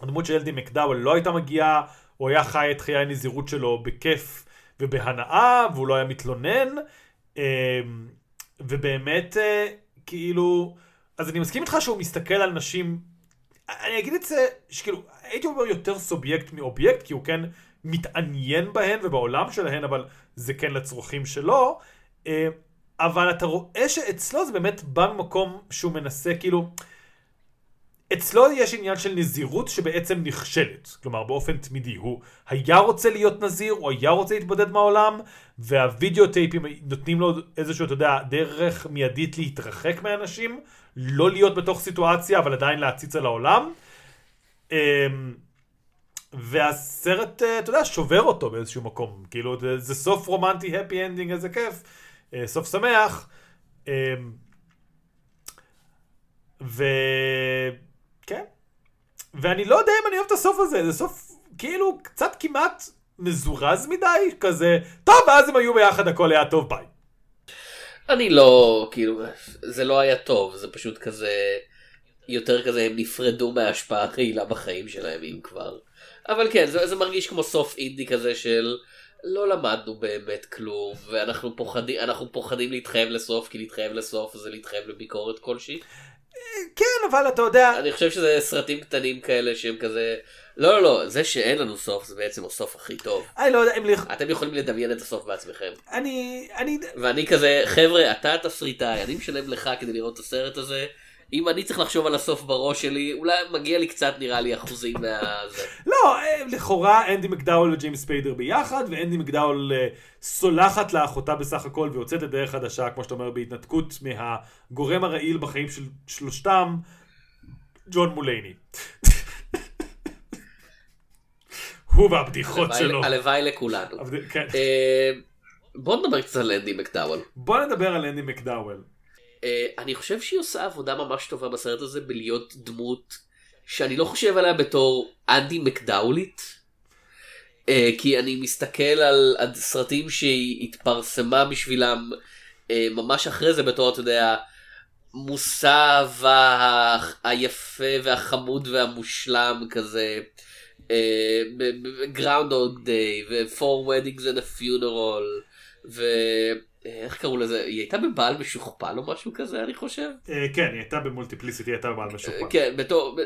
[SPEAKER 2] הדמות של אלדי מקדאוול לא הייתה מגיעה, הוא היה חי את חיי הנזירות שלו בכיף ובהנאה, והוא לא היה מתלונן, אה, ובאמת, אה, כאילו, אז אני מסכים איתך שהוא מסתכל על נשים, אני אגיד את זה, שכאילו, הייתי אומר יותר סובייקט מאובייקט, כי הוא כן מתעניין בהן ובעולם שלהן, אבל זה כן לצרכים שלו. אה, אבל אתה רואה שאצלו זה באמת בא ממקום שהוא מנסה, כאילו, אצלו יש עניין של נזירות שבעצם נכשלת. כלומר, באופן תמידי. הוא היה רוצה להיות נזיר, הוא היה רוצה להתבודד מהעולם, וה videotape ים נותנים לו איזשהו, אתה יודע, דרך מיידית להתרחק מאנשים, לא להיות בתוך סיטואציה, אבל עדיין להציץ על העולם. אמ, והסרט, אה, אתה יודע, שובר אותו באיזשהו מקום. כאילו, זה, זה סוף רומנטי, happy ending, איזה כיף. אה, סוף שמח. אמ, וכן. ואני לא יודע אם אני אוהב את הסוף הזה, זה סוף כאילו קצת כמעט מזורז מדי, כזה, טוב, ואז הם היו ביחד, הכל היה טוב, ביי.
[SPEAKER 1] אני לא, כאילו, זה לא היה טוב, זה פשוט כזה, יותר כזה הם נפרדו מההשפעה הרעילה בחיים שלהם אם כבר. אבל כן, זה, זה מרגיש כמו סוף אינדי כזה של לא למדנו באמת כלום, ואנחנו פוחדים, אנחנו פוחדים להתחייב לסוף, כי להתחייב לסוף זה להתחייב לביקורת כלשהי.
[SPEAKER 2] כן, אבל אתה יודע,
[SPEAKER 1] אני חושב שזה סרטים קטנים כאלה שהם כזה, לא לא לא, זה שאין לנו סוף זה בעצם הסוף הכי טוב.
[SPEAKER 2] אני לא יודע אם... לכ-
[SPEAKER 1] אתם יכולים לדמיין את הסוף בעצמכם.
[SPEAKER 2] אני... אני...
[SPEAKER 1] ואני כזה, חבר'ה, אתה התסריטאי, אני משלם לך כדי לראות את הסרט הזה. אם אני צריך לחשוב על הסוף בראש שלי, אולי מגיע לי קצת נראה לי אחוזים מהזה.
[SPEAKER 2] לא, אה, לכאורה אנדי מקדאול וג'יימס ספיידר ביחד, ואנדי מקדאול אה, סולחת לאחותה בסך הכל ויוצאת לדרך חדשה, כמו שאתה אומר, בהתנתקות מהגורם הרעיל בחיים של שלושתם, ג'ון מולייני. *laughs* הוא והבדיחות שלו.
[SPEAKER 1] הלוואי לכולנו.
[SPEAKER 2] כן.
[SPEAKER 1] אה, בוא נדבר קצת על אנדי מקדאוול.
[SPEAKER 2] בוא נדבר על אנדי מקדאוול.
[SPEAKER 1] אה, אני חושב שהיא עושה עבודה ממש טובה בסרט הזה בלהיות דמות שאני לא חושב עליה בתור אנדי מקדאולית. אה, כי אני מסתכל על הסרטים שהיא התפרסמה בשבילם אה, ממש אחרי זה בתור, אתה יודע, מושא האהבה היפה והחמוד והמושלם כזה. גראונדוג דיי ו-Four Weddings and a Funeral ואיך קראו לזה היא הייתה בבעל משוכפל או משהו כזה אני חושב.
[SPEAKER 2] אה, כן, היא הייתה במולטיפליסיטי, היא הייתה בעל משוכפל.
[SPEAKER 1] כן בתור אה,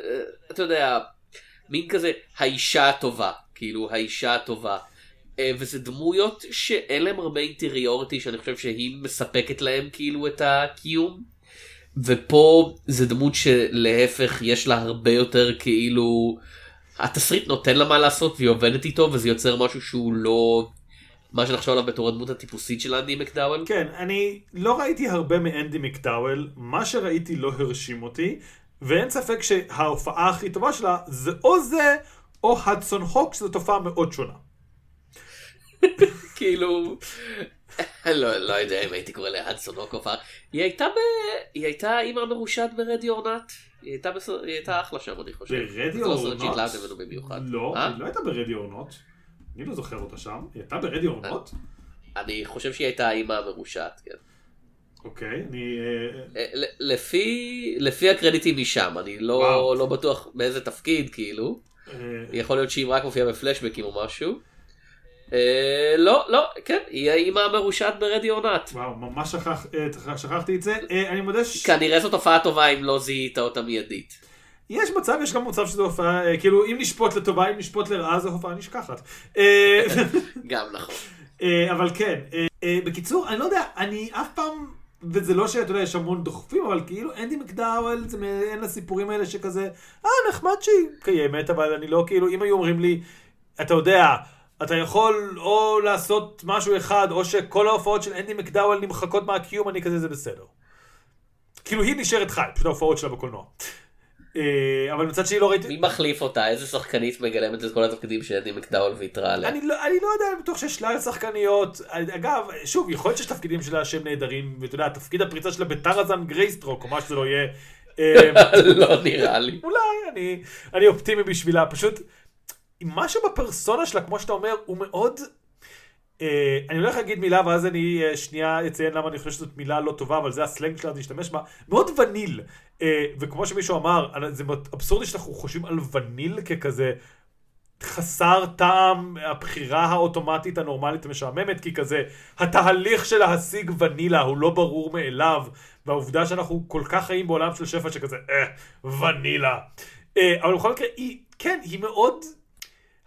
[SPEAKER 1] אתה יודע מין כזה האישה הטובה כאילו האישה הטובה. אה, וזה דמויות שאין להם הרבה אינטריוריטי שאני חושב שהיא מספקת להם כאילו את הקיום. ופה זה דמות שלהפך יש לה הרבה יותר כאילו התסריט נותן לה מה לעשות והיא עובדת איתו וזה יוצר משהו שהוא לא מה שנחשוב עליו בתור הדמות הטיפוסית של אנדי מקדאוול.
[SPEAKER 2] כן, אני לא ראיתי הרבה מאנדי מקדאוול, מה שראיתי לא הרשים אותי, ואין ספק שההופעה הכי טובה שלה זה או זה, או הדסון הוק, שזו תופעה מאוד שונה. *laughs*
[SPEAKER 1] כאילו, לא, לא יודע אם הייתי קורא להדסון הוקופר. היא הייתה ב... היא הייתה אימא מרושעת ברדי אורנט. היא הייתה, בס... היא הייתה אחלה שם אני חושב.
[SPEAKER 2] ברדי
[SPEAKER 1] זה לא אה?
[SPEAKER 2] היא לא הייתה ברדי אורנוט. אני לא זוכר אותה שם. היא הייתה ברדי אורנוט?
[SPEAKER 1] אני חושב שהיא הייתה האימא המרושעת, כן.
[SPEAKER 2] אוקיי, אני... אה,
[SPEAKER 1] אה, לפי, לפי הקרדיטים משם, אני לא. לא בטוח באיזה תפקיד, כאילו.
[SPEAKER 2] אה,
[SPEAKER 1] יכול להיות שהיא רק מופיעה בפלשבקים או משהו. לא, לא, כן, היא האימא המרושעת ברדי אורנט.
[SPEAKER 2] וואו, ממש שכח- שכחתי את זה. אני מודה ש...
[SPEAKER 1] כנראה זו תופעה טובה אם לא זיהית אותה מיידית.
[SPEAKER 2] יש מצב, יש גם מצב שזו הופעה, אה, כאילו, אם נשפוט לטובה, אם נשפוט לרעה, זו הופעה נשכחת. אה,
[SPEAKER 1] גם נכון.
[SPEAKER 2] אה, אבל כן, בקיצור, אני לא יודע, אני אף פעם, וזה לא שאתה יודע, יש המון דוחפים, אבל כאילו אנדי מקדאוול, זה מעין לסיפורים האלה שכזה, אה, נחמד שהיא קיימת, אבל אני לא, כאילו, אם היו אומרים לי, אתה יודע, אתה יכול או לעשות משהו אחד, או שכל ההופעות של אנדי מקדאוול נמחקות מהקיום, אני כזה, זה בסדר. כאילו, היא נשארת חי, פשוט ההופעות שלה בקולנוע. אה, אבל מצד שני לא ראיתי...
[SPEAKER 1] מי מחליף אותה? איזה שחקנית מגלמת את כל התפקידים שאדי מקדאול ויתרה עליה?
[SPEAKER 2] אני לא, אני לא יודע, אני בטוח שיש שלל שחקניות. אגב, שוב, יכול להיות שיש תפקידים שלה שהם נהדרים, ואתה יודע, תפקיד הפריצה שלה בטראזן גרייסטרוק, או מה שזה לא יהיה. *laughs* אה,
[SPEAKER 1] לא נראה לי.
[SPEAKER 2] אולי, אני, אני אופטימי בשבילה, פשוט, משהו בפרסונה שלה, כמו שאתה אומר, הוא מאוד... אה, אני הולך להגיד מילה ואז אני אה, שנייה אציין למה אני חושב שזאת מילה לא טובה, אבל זה הסלנג שלה, אז נשתמש בה. מאוד וניל. אה, וכמו שמישהו אמר, זה אבסורדי שאנחנו חושבים על וניל ככזה חסר טעם, הבחירה האוטומטית הנורמלית המשעממת, כי כזה, התהליך של להשיג ונילה הוא לא ברור מאליו, והעובדה שאנחנו כל כך חיים בעולם של שפע שכזה, אה, ונילה. אבל בכל מקרה, היא, כן, היא מאוד,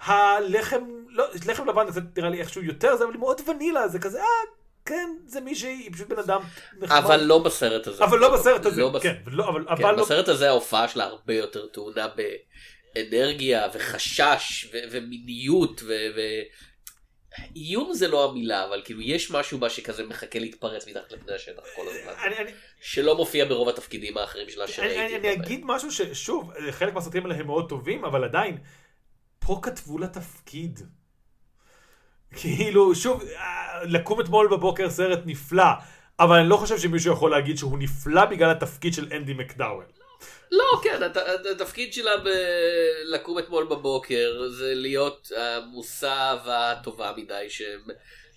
[SPEAKER 2] הלחם, לא, לחם לבן זה נראה לי איכשהו יותר זה, אבל היא מאוד ונילה, זה כזה, אה, כן, זה מישהי, היא פשוט בן אדם נחמד.
[SPEAKER 1] אבל לא בסרט הזה.
[SPEAKER 2] אבל לא בסרט הזה,
[SPEAKER 1] לא בס-
[SPEAKER 2] כן, ולא, אבל,
[SPEAKER 1] כן,
[SPEAKER 2] אבל לא,
[SPEAKER 1] בסרט הזה ההופעה שלה הרבה יותר טעונה באנרגיה וחשש ו- ומיניות ו... ו- איום זה לא המילה אבל כאילו יש משהו בה שכזה מחכה להתפרץ מתחת לפני השטח כל הזמן
[SPEAKER 2] אני, אני,
[SPEAKER 1] שלא מופיע ברוב התפקידים האחרים שלה שראיתי.
[SPEAKER 2] אני, אני אגיד משהו ששוב, חלק מהסרטים האלה הם מאוד טובים, אבל עדיין, פה כתבו לה תפקיד. כאילו, שוב, אה, לקום אתמול בבוקר סרט נפלא, אבל אני לא חושב שמישהו יכול להגיד שהוא נפלא בגלל התפקיד של אנדי מקדאוול.
[SPEAKER 1] לא כן הת- התפקיד שלה בלקום אתמול בבוקר זה להיות המושא והטובה מדי שהם.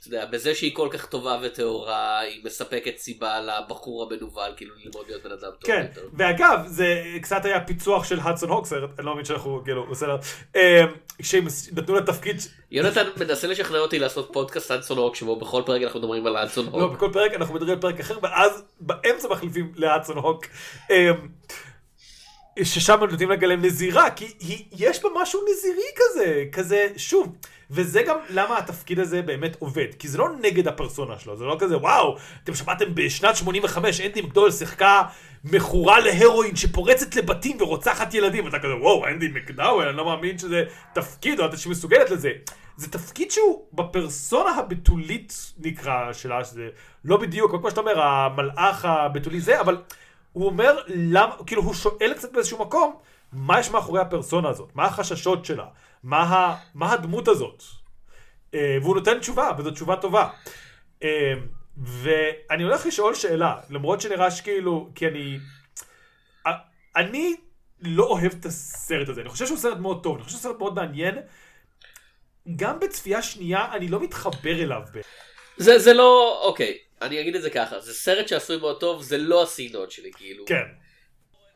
[SPEAKER 1] אתה יודע, בזה שהיא כל כך טובה וטהורה, היא מספקת סיבה לבחור המנוול, כאילו ללמוד להיות בן אדם טוב
[SPEAKER 2] כן,
[SPEAKER 1] יותר.
[SPEAKER 2] ואגב, זה קצת היה פיצוח של האדסון הוק סרט, אני לא מבין שאנחנו, כאילו, בסדר. אה, כשהם נתנו לה תפקיד,
[SPEAKER 1] יונתן מנסה לשכנע אותי לעשות פודקאסט אנסון הוק, שבו בכל פרק אנחנו מדברים על
[SPEAKER 2] לא,
[SPEAKER 1] הוק.
[SPEAKER 2] בכל פרק אנחנו מדברים על פרק אחר, ואז באמצע מחליפים להאדסון הוק. אמ, ששם נותנים לגלם נזירה, כי היא, יש בה משהו נזירי כזה, כזה, שוב, וזה גם למה התפקיד הזה באמת עובד, כי זה לא נגד הפרסונה שלו, זה לא כזה, וואו, אתם שמעתם בשנת 85, אנדי מקדול שיחקה מכורה להרואין שפורצת לבתים ורוצחת ילדים, ואתה כזה, וואו, אנדי מקדאוול, אני לא מאמין שזה תפקיד, או אתה שמסוגלת לזה. זה תפקיד שהוא בפרסונה הבתולית נקרא שלה, שזה לא בדיוק, כמו שאתה אומר, המלאך הבתולי זה, אבל הוא אומר למה, כאילו הוא שואל קצת באיזשהו מקום, מה יש מאחורי הפרסונה הזאת? מה החששות שלה? מה, ה, מה הדמות הזאת? אה, והוא נותן תשובה, וזו תשובה טובה. אה, ואני הולך לשאול שאלה, למרות שנראה שכאילו, כי אני... אה, אני לא אוהב את הסרט הזה, אני חושב שהוא סרט מאוד טוב, אני חושב שהוא סרט מאוד מעניין. גם בצפייה שנייה אני לא מתחבר אליו. ב-
[SPEAKER 1] זה זה לא, אוקיי, אני אגיד את זה ככה, זה סרט שעשוי מאוד טוב, זה לא הסגנון שלי, כאילו.
[SPEAKER 2] כן,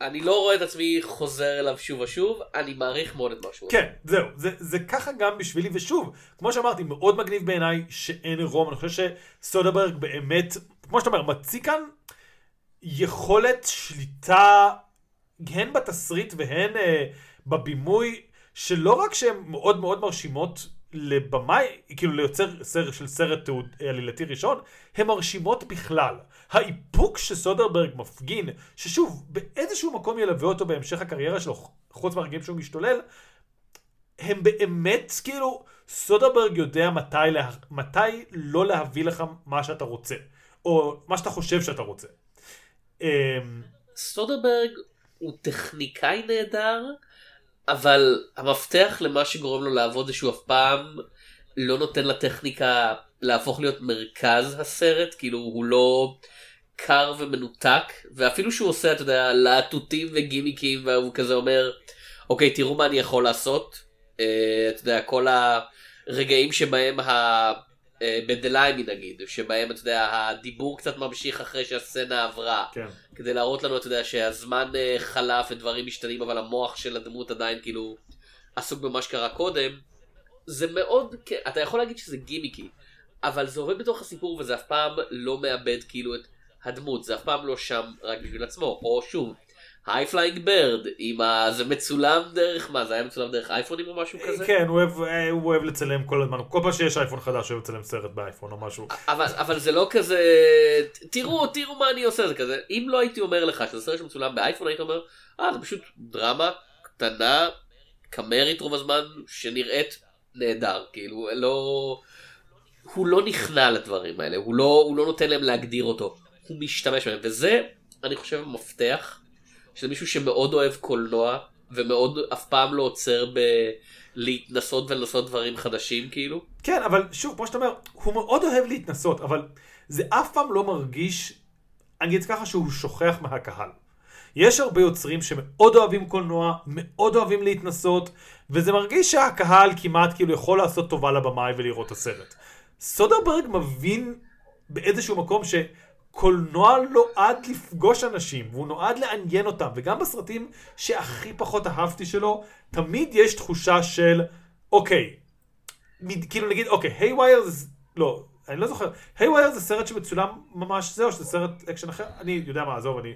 [SPEAKER 1] אני לא רואה את עצמי חוזר אליו שוב ושוב, אני מעריך מאוד את מה שהוא.
[SPEAKER 2] כן, זהו, זה, זה ככה גם בשבילי, ושוב, כמו שאמרתי, מאוד מגניב בעיניי שאין רום, אני חושב שסודרברג באמת, כמו שאתה אומר, מציג כאן יכולת שליטה, הן בתסריט והן אה, בבימוי, שלא רק שהן מאוד מאוד מרשימות לבמאי, כאילו ליוצר סרט של סרט תיעוד עלילתי ראשון, הן מרשימות בכלל. האיפוק שסודרברג מפגין, ששוב, באיזשהו מקום ילווה אותו בהמשך הקריירה שלו, חוץ מהרגעים שהוא משתולל, הם באמת, כאילו, סודרברג יודע מתי, לה... מתי לא להביא לך מה שאתה רוצה, או מה שאתה חושב שאתה רוצה. אמ,
[SPEAKER 1] סודרברג הוא טכניקאי נהדר, אבל המפתח למה שגורם לו לעבוד זה שהוא אף פעם לא נותן לטכניקה להפוך להיות מרכז הסרט, כאילו הוא לא קר ומנותק, ואפילו שהוא עושה, אתה יודע, להטוטים וגימיקים, והוא כזה אומר, אוקיי, תראו מה אני יכול לעשות. אה, אתה יודע, כל הרגעים שבהם ה... אה, בדליימי נגיד, שבהם אתה יודע, הדיבור קצת ממשיך אחרי שהסצנה עברה,
[SPEAKER 2] כן.
[SPEAKER 1] כדי להראות לנו, אתה יודע, שהזמן אה, חלף ודברים משתנים, אבל המוח של הדמות עדיין כאילו עסוק במה שקרה קודם, זה מאוד, כן, אתה יכול להגיד שזה גימיקי, אבל זה עובד בתוך הסיפור וזה אף פעם לא מאבד כאילו את הדמות, זה אף פעם לא שם רק בשביל עצמו, או שוב, High Flying Bird. זה מצולם דרך מה, זה היה מצולם דרך אייפונים או משהו כזה?
[SPEAKER 2] כן, הוא אוהב, אה, הוא אוהב לצלם כל הזמן, כל פעם שיש אייפון חדש הוא אוהב לצלם סרט באייפון או משהו.
[SPEAKER 1] אבל, אבל זה לא כזה, תראו, תראו מה אני עושה, זה כזה, אם לא הייתי אומר לך שזה סרט שמצולם באייפון, היית אומר, אה, זה פשוט דרמה קטנה, קמרית רוב הזמן, שנראית נהדר, כאילו, לא, הוא לא נכנע לדברים האלה, הוא לא, הוא לא נותן להם להגדיר אותו, הוא משתמש בהם, וזה, אני חושב, המפתח, שזה מישהו שמאוד אוהב קולנוע, ומאוד אף פעם לא עוצר ב... להתנסות ולנסות דברים חדשים כאילו.
[SPEAKER 2] כן, אבל שוב, כמו שאתה אומר, הוא מאוד אוהב להתנסות, אבל זה אף פעם לא מרגיש, אני אגיד ככה שהוא שוכח מהקהל. יש הרבה יוצרים שמאוד אוהבים קולנוע, מאוד אוהבים להתנסות, וזה מרגיש שהקהל כמעט כאילו יכול לעשות טובה לבמאי ולראות את הסרט. סודרברג מבין באיזשהו מקום שקולנוע נועד לפגוש אנשים, והוא נועד לעניין אותם, וגם בסרטים שהכי פחות אהבתי שלו, תמיד יש תחושה של, אוקיי, מד- כאילו נגיד, אוקיי, היי ווייר זה, לא, אני לא זוכר, Haywire זה סרט שמצולם ממש זה, או שזה סרט אקשן אחר? אני יודע מה, עזוב, אני...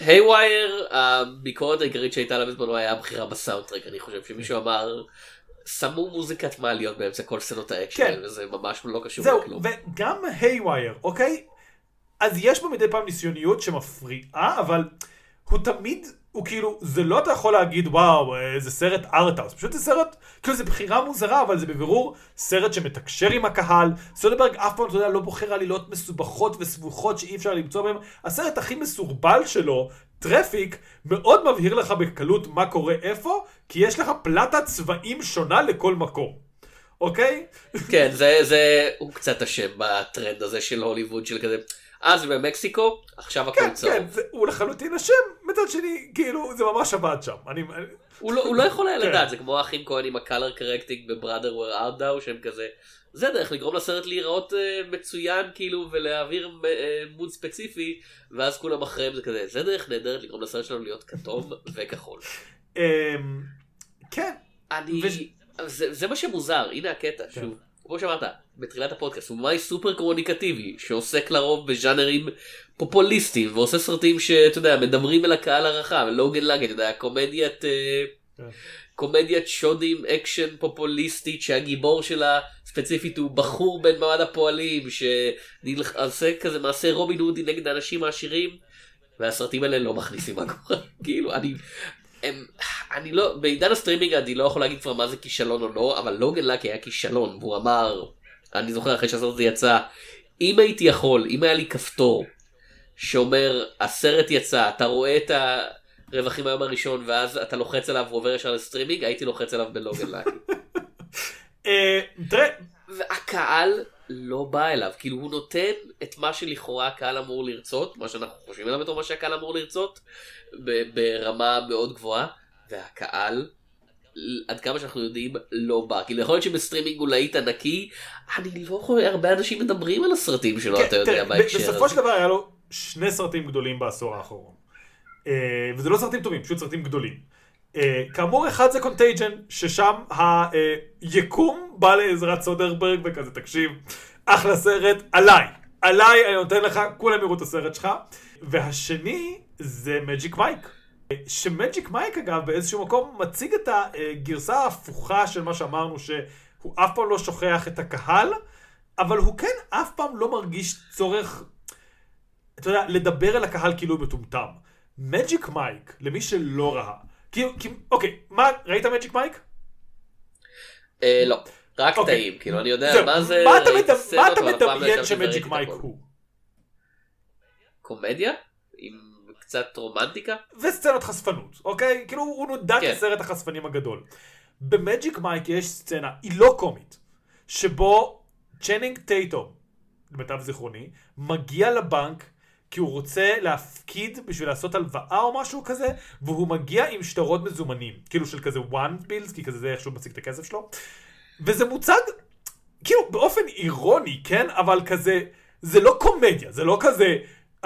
[SPEAKER 1] Haywire, הביקורת העיקרית שהייתה לה בזמנו היה הבחירה בסאונדטרק, אני חושב שמישהו אמר, שמו מוזיקת מעליות באמצע כל סצנות האקשן,
[SPEAKER 2] כן.
[SPEAKER 1] וזה ממש לא קשור
[SPEAKER 2] זהו,
[SPEAKER 1] לכלום.
[SPEAKER 2] וגם Haywire, אוקיי? אז יש בו מדי פעם ניסיוניות שמפריעה, אבל הוא תמיד, הוא כאילו, זה לא אתה יכול להגיד, וואו, אה, זה סרט arthouse, פשוט זה סרט, כאילו זה בחירה מוזרה, אבל זה בבירור סרט שמתקשר עם הקהל. סודברג אף פעם, אתה יודע, לא בוחר עלילות מסובכות וסבוכות שאי אפשר למצוא בהן. הסרט הכי מסורבל שלו, טרפיק, מאוד מבהיר לך בקלות מה קורה איפה, כי יש לך פלטת צבעים שונה לכל מקום. אוקיי?
[SPEAKER 1] כן, זה, זה, הוא קצת אשם בטרנד הזה של הוליווד של כזה, אה זה במקסיקו, עכשיו הכל
[SPEAKER 2] כן,
[SPEAKER 1] צהוב.
[SPEAKER 2] כן, זה, הוא לחלוטין אשם, מצד שני, כאילו, זה ממש עבד שם. אני,
[SPEAKER 1] הוא לא, הוא לא יכול היה
[SPEAKER 2] כן.
[SPEAKER 1] לדעת, זה כמו האחים כהן עם ה-color correcting בבראדר וויר ארדאו, שהם כזה, זה דרך לגרום לסרט להיראות אה, מצוין כאילו ולהעביר אה, מוד ספציפי, ואז כולם אחריהם זה כזה, זה דרך נהדרת לגרום לסרט שלנו להיות כתום *laughs* וכחול.
[SPEAKER 2] אמ, כן,
[SPEAKER 1] אני,
[SPEAKER 2] וש-
[SPEAKER 1] זה, זה מה שמוזר, הנה הקטע,
[SPEAKER 2] כן.
[SPEAKER 1] שוב, כמו שאמרת, בתחילת הפודקאסט, הוא במאי סופר קומוניקטיבי, שעוסק לרוב בז'אנרים פופוליסטיים, ועושה סרטים שאתה יודע, מדברים אל הקהל הרחב, לוגן לאג, אתה יודע, קומדיית, אה,
[SPEAKER 2] כן.
[SPEAKER 1] קומדיית שודים אקשן פופוליסטית, שהגיבור שלה ספציפית הוא בחור בן מעמד הפועלים, שעושה כזה מעשה רובין הודי נגד האנשים העשירים, והסרטים האלה לא מכניסים מה קורה, *laughs* כאילו, אני... הם, אני לא, בעידן הסטרימינג אני לא יכול להגיד כבר מה זה כישלון או לא, אבל Logan Lucky היה כישלון, והוא אמר, אני זוכר אחרי שהסרט הזה יצא, אם הייתי יכול, אם היה לי כפתור שאומר, הסרט יצא, אתה רואה את הרווחים היום הראשון, ואז אתה לוחץ עליו ועובר ישר לסטרימינג, הייתי לוחץ עליו ב Logan Lucky. *laughs*
[SPEAKER 2] אה, תראה,
[SPEAKER 1] והקהל לא בא אליו, כאילו הוא נותן את מה שלכאורה הקהל אמור לרצות, מה שאנחנו חושבים עליו בתור מה שהקהל אמור לרצות, ברמה מאוד גבוהה, והקהל, עד כמה שאנחנו יודעים, לא בא. כאילו יכול להיות שבסטרימינג הוא להיט ענקי, אני לא רואה הרבה אנשים מדברים על הסרטים שלו,
[SPEAKER 2] כן,
[SPEAKER 1] אתה יודע, בהקשר
[SPEAKER 2] בסופו. של דבר היה לו שני סרטים גדולים בעשור האחרון. אה, וזה לא סרטים טובים, פשוט סרטים גדולים. אה, כאמור, אחד זה Contagion, ששם היקום בא לעזרת סודרברג וכזה, תקשיב, אחלה סרט, עליי. עליי, אני נותן לך, כולם יראו את הסרט שלך. והשני זה Magic Mike. ש Magic Mike אגב באיזשהו מקום מציג את הגרסה ההפוכה של מה שאמרנו שהוא אף פעם לא שוכח את הקהל, אבל הוא כן אף פעם לא מרגיש צורך, אתה יודע, לדבר אל הקהל כאילו מטומטם. מג'יק מייק, למי שלא ראה, כאילו, כאילו, אוקיי, מה, ראית מג'יק מייק?
[SPEAKER 1] אה, לא, רק
[SPEAKER 2] אוקיי.
[SPEAKER 1] קטעים, כאילו אני יודע
[SPEAKER 2] זהו,
[SPEAKER 1] מה זה,
[SPEAKER 2] מה אתה מדמ- מה אתה מדמיין שמג'יק מייק. הוא?
[SPEAKER 1] קומדיה? עם קצת רומנטיקה?
[SPEAKER 2] וסצנות חשפנות, אוקיי? כאילו הוא נודע
[SPEAKER 1] כן.
[SPEAKER 2] כסרט החשפנים הגדול. במג'יק מייק יש סצנה, היא לא קומית, שבו צ'נינג טייטום, למיטב זיכרוני, מגיע לבנק כי הוא רוצה להפקיד בשביל לעשות הלוואה או משהו כזה, והוא מגיע עם שטרות מזומנים, כאילו של כזה one bills, כי כזה זה איך שהוא מציג את הכסף שלו. וזה מוצג, כאילו באופן אירוני, כן? אבל כזה, זה לא קומדיה, זה לא כזה,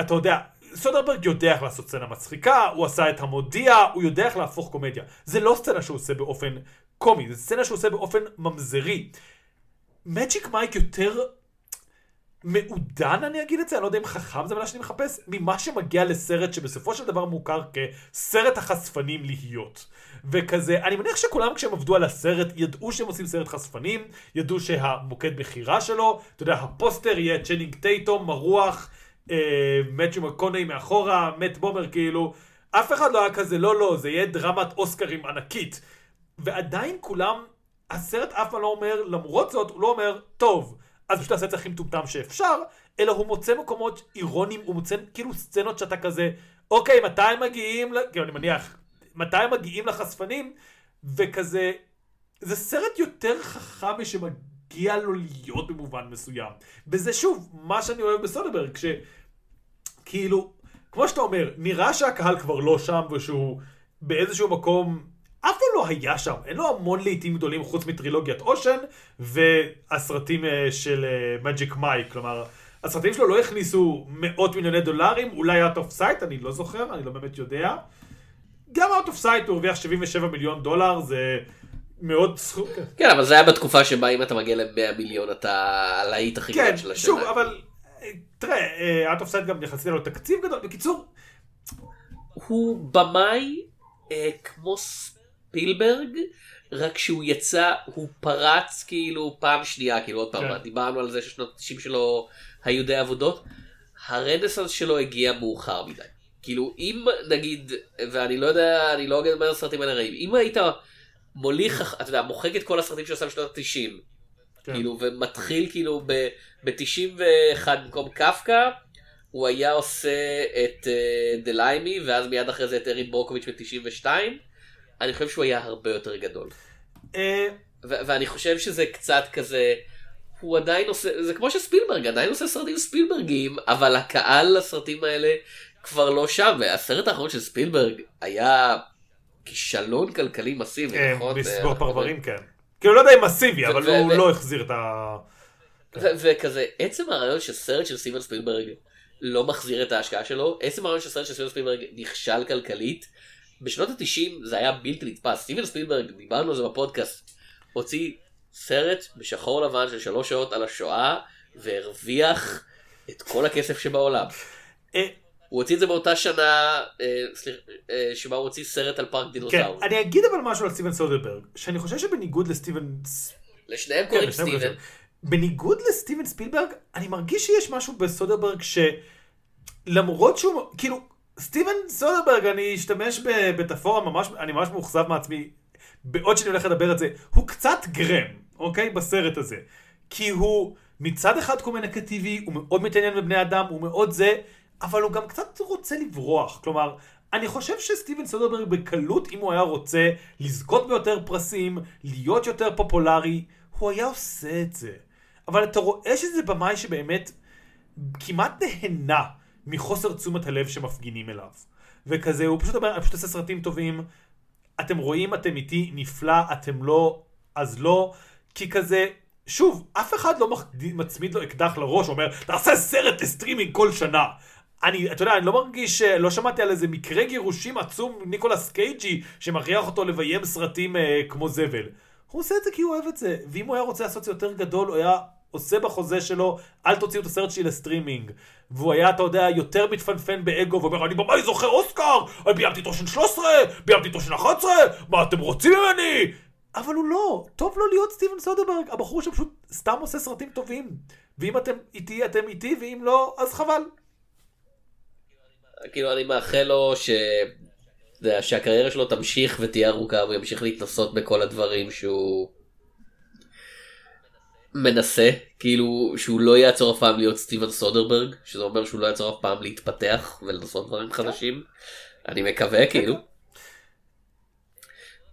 [SPEAKER 2] אתה יודע, סודרברג יודע איך לעשות סצנה מצחיקה, הוא עשה את המודיע, הוא יודע איך להפוך קומדיה. זה לא סצנה שהוא עושה באופן קומי, זה סצנה שהוא עושה באופן ממזרי. מג'יק מייק יותר מעודן אני אגיד את זה, אני לא יודע אם חכם זה מילה שאני מחפש, ממה שמגיע לסרט שבסופו של דבר מוכר כסרט החשפנים להיות. וכזה, אני מניח שכולם כשהם עבדו על הסרט ידעו שהם עושים סרט חשפנים, ידעו שהמוקד מכירה שלו, אתה יודע, הפוסטר יהיה צ'נינג טייטום, מרוח, אה, מת'יו מקונוהיי מאחורה, מאט בומר כאילו, אף אחד לא היה כזה, לא, לא, זה יהיה דרמת אוסקרים ענקית. ועדיין כולם, הסרט אף פעם לא אומר, למרות זאת, הוא לא אומר, טוב, אז פשוט תעשה את זה הכי מטומטם שאפשר, אלא הוא מוצא מקומות אירוניים, הוא מוצא כאילו סצנות שאתה כזה, אוקיי, מתי הם מגיעים, כאילו אני מניח, מתי הם מגיעים לחשפנים, וכזה, זה סרט יותר חכם משמגיע לו להיות במובן מסוים. וזה שוב, מה שאני אוהב בסודברג, שכאילו, כמו שאתה אומר, נראה שהקהל כבר לא שם ושהוא באיזשהו מקום אף פעם לא היה שם, אין לו המון לעיתים גדולים חוץ מטרילוגיית אושן והסרטים אה, של מג'יק uh, מייק, כלומר, הסרטים שלו לא הכניסו מאות מיליוני דולרים, אולי out of sight, אני לא זוכר, אני לא באמת יודע. גם out of sight הוא הרוויח 77 מיליון דולר, זה מאוד סכום.
[SPEAKER 1] כן. כן, אבל זה היה בתקופה שבה אם אתה מגיע ל-100 מיליון אתה הלהיט הכי
[SPEAKER 2] כן,
[SPEAKER 1] גדול של השנה.
[SPEAKER 2] שוב, אבל אה, תראה, אה, of sight גם יחסית לו תקציב גדול, בקיצור,
[SPEAKER 1] הוא במאי אה, כמו ספילברג, רק שהוא יצא, הוא פרץ כאילו פעם שנייה, כאילו עוד פעם,
[SPEAKER 2] כן.
[SPEAKER 1] דיברנו על זה ששנות ה-90 שלו היו די עבודות, הרנסנס שלו הגיע מאוחר מדי. כאילו אם נגיד, ואני לא יודע, אני לא אומר סרטים האלה רעים, אם היית מוליך, אתה יודע, מוחק את כל הסרטים שהוא עשה בשנות ה-90,
[SPEAKER 2] כן.
[SPEAKER 1] כאילו, ומתחיל כאילו ב-91 במקום קפקא, הוא היה עושה את דליימי, ואז מיד אחרי זה את ארין ברוקוביץ' ב-92, אני חושב שהוא היה הרבה יותר גדול.
[SPEAKER 2] אה,
[SPEAKER 1] ואני חושב שזה קצת כזה, הוא עדיין עושה, זה כמו שספילברג עדיין עושה סרטים ספילברגיים, אבל הקהל לסרטים האלה כבר לא שם, והסרט האחרון של ספילברג היה כישלון כלכלי מסיבי,
[SPEAKER 2] אה,
[SPEAKER 1] נכון?
[SPEAKER 2] בסבור
[SPEAKER 1] אנחנו
[SPEAKER 2] פרברים כן. כאילו לא יודע אם מסיבי, אבל
[SPEAKER 1] ו-
[SPEAKER 2] הוא לא החזיר את ה...
[SPEAKER 1] ו- וכזה, עצם הרעיון שסרט של סטיבן ספילברג לא מחזיר את ההשקעה שלו, עצם הרעיון שסרט של סטיבן ספילברג נכשל כלכלית, בשנות התשעים זה היה בלתי נתפס. סטיבן ספילברג, דיברנו על זה בפודקאסט, הוציא סרט בשחור לבן של שלוש שעות על השואה, והרוויח את כל הכסף שבעולם. הוא הוציא את זה באותה שנה, אה, סליחה, אה, שבה הוא הוציא סרט על פארק
[SPEAKER 2] כן,
[SPEAKER 1] דינוזאור.
[SPEAKER 2] אני אגיד אבל משהו על סטיבן סודרברג, שאני חושב שבניגוד לסטיבן...
[SPEAKER 1] לשניהם
[SPEAKER 2] כן,
[SPEAKER 1] קוראים סטיבן.
[SPEAKER 2] בניגוד לסטיבן ספילברג, אני מרגיש שיש משהו בסודרברג שלמרות שהוא, כאילו, סטיבן סודרברג, אני אשתמש במטאפורה ממש, אני ממש מאוכזב מעצמי, בעוד שאני הולך לדבר את זה, הוא קצת גרם, אוקיי? בסרט הזה. כי הוא מצד אחד קומוניקטיבי, הוא מאוד מתעניין בבני אדם, הוא מאוד זה, אבל הוא גם קצת רוצה לברוח. כלומר, אני חושב שסטיבן סודרברג בקלות, אם הוא היה רוצה לזכות ביותר פרסים, להיות יותר פופולרי, הוא היה עושה את זה. אבל אתה רואה שזה במאי שבאמת כמעט נהנה מחוסר תשומת הלב שמפגינים אליו. וכזה, הוא פשוט אומר, אני פשוט עושה סרטים טובים, אתם רואים, אתם איתי, נפלא, אתם לא, אז לא. כי כזה, שוב, אף אחד לא מצמיד לו אקדח לראש, אומר, תעשה סרט לסטרימינג כל שנה. אני, אתה יודע, אני לא מרגיש, לא שמעתי על איזה מקרה גירושים עצום ניקולס קייג'י, שמכריח אותו לביים סרטים אה, כמו זבל. הוא עושה את זה כי הוא אוהב את זה, ואם הוא היה רוצה לעשות את זה יותר גדול, הוא היה עושה בחוזה שלו, אל תוציאו את הסרט שלי לסטרימינג. והוא היה, אתה יודע, יותר מתפנפן באגו, ואומר, אני במאי זוכה אוסקר, אני ביימתי את אושן 13, ביימתי את אושן 11, מה אתם רוצים ממני? אבל הוא לא, טוב לו להיות סטיבן סודרברג, הבחור שפשוט סתם עושה סרטים טובים. ואם אתם איתי, אתם איתי, ואם לא, אז חבל.
[SPEAKER 1] כאילו אני מאחל לו ש... יודע, שהקריירה שלו תמשיך ותהיה ארוכה והוא ימשיך להתנסות בכל הדברים שהוא מנסה כאילו שהוא לא יעצור אף פעם להיות סטיבן סודרברג שזה אומר שהוא לא יעצור אף פעם להתפתח ולנסות דברים חדשים אני מקווה כאילו.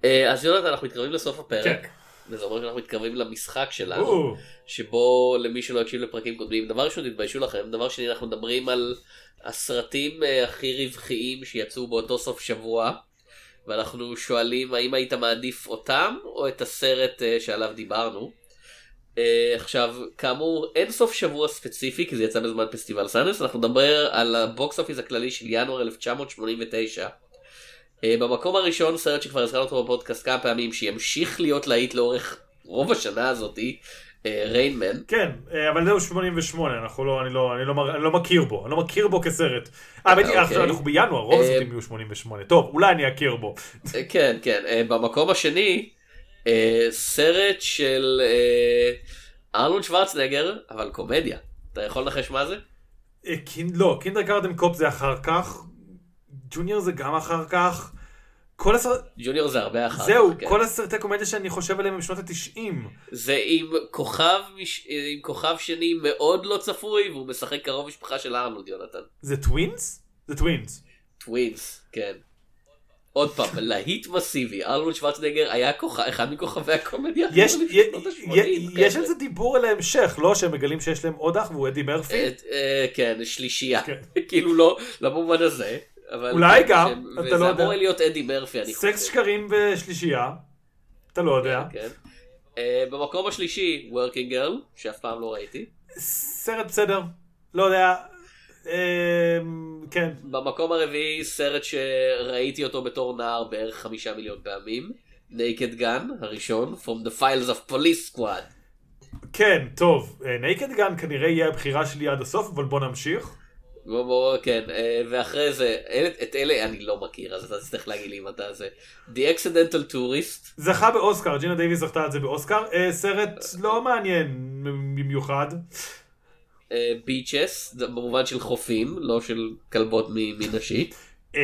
[SPEAKER 1] אה, אז יונתן אנחנו מתקרבים לסוף הפרק.
[SPEAKER 2] כן.
[SPEAKER 1] וזה אומר שאנחנו מתקרבים למשחק שלנו, שבו למי שלא הקשיב לפרקים קודמים, דבר ראשון תתביישו לכם, דבר שני אנחנו מדברים על הסרטים אה, הכי רווחיים שיצאו באותו סוף שבוע, ואנחנו שואלים האם היית מעדיף אותם או את הסרט אה, שעליו דיברנו. אה, עכשיו, כאמור, אין סוף שבוע ספציפי, כי זה יצא בזמן פסטיבל סאנדנס, אנחנו נדבר על ה box office הכללי של ינואר 1989. אה, במקום הראשון, סרט שכבר הזכרנו אותו בפודקאסט כמה פעמים, שימשיך להיות להיט לאורך רוב השנה הזאתי, ריינמן.
[SPEAKER 2] כן, אה, אבל זהו 88, אנחנו לא, אני לא, אני לא, אני לא מכיר בו, אני לא מכיר בו כסרט. אה, האמת היא,
[SPEAKER 1] אוקיי.
[SPEAKER 2] אנחנו בינואר, רוב
[SPEAKER 1] אה,
[SPEAKER 2] הסרטים יהיו 88. טוב, אולי אני אכיר בו.
[SPEAKER 1] אה, כן, כן. אה, במקום השני, אה, סרט של אה, ארנולד שוורצנגר, אבל קומדיה. אתה יכול לנחש מה זה?
[SPEAKER 2] אה, לא, Kindergarten Cop זה אחר כך, Junior זה גם אחר כך. כל הסרט,
[SPEAKER 1] Junior זה הרבה אחר
[SPEAKER 2] זהו,
[SPEAKER 1] כך. כן.
[SPEAKER 2] כל הסרטי קומדיה שאני חושב עליהם הם משנות התשעים.
[SPEAKER 1] זה עם כוכב, מש... עם כוכב שני מאוד לא צפוי, והוא משחק קרוב משפחה של ארנולד, יונתן.
[SPEAKER 2] זה Twins? זה Twins.
[SPEAKER 1] Twins, כן. עוד פעם, להיט מסיבי, ארנולד שוורצנגר היה כוכב, אחד מכוכבי הקומדיה.
[SPEAKER 2] יש,
[SPEAKER 1] הכי
[SPEAKER 2] י- יש
[SPEAKER 1] כן.
[SPEAKER 2] על זה דיבור על ההמשך, לא? שהם מגלים שיש להם עוד אח והוא אדי מרפי?
[SPEAKER 1] אה, אה, כן, שלישייה.
[SPEAKER 2] כן. *laughs*
[SPEAKER 1] כאילו לא, לא במובן הזה. אבל
[SPEAKER 2] אולי
[SPEAKER 1] כן,
[SPEAKER 2] גם,
[SPEAKER 1] שהם-
[SPEAKER 2] אתה לא
[SPEAKER 1] וזה
[SPEAKER 2] יודע.
[SPEAKER 1] אמור להיות אדי מרפי, אני חושב.
[SPEAKER 2] סקס שקרים ושלישייה. אתה לא יודע.
[SPEAKER 1] כן. אה, במקום השלישי, Working Girl, שאף פעם לא ראיתי.
[SPEAKER 2] סרט בסדר. לא יודע. אמ, כן.
[SPEAKER 1] במקום הרביעי, סרט שראיתי אותו בתור נער בערך חמישה מיליון פעמים. Naked Gun, הראשון, From the Files of Police Squad.
[SPEAKER 2] כן, טוב. Naked Gun כנראה יהיה הבחירה שלי עד הסוף, אבל בוא נמשיך.
[SPEAKER 1] בוא, כן, אה, ואחרי זה, את אלה אני לא מכיר, אז אתה תצטרך להגיד לי אם אתה זה. The Accidental Tourist,
[SPEAKER 2] זכה באוסקר, ג'ינה דייוויס זכתה על זה באוסקר. אה, סרט לא מעניין במיוחד.
[SPEAKER 1] Beaches, במובן של חופים, לא של כלבות מ- מנשי.
[SPEAKER 2] אה,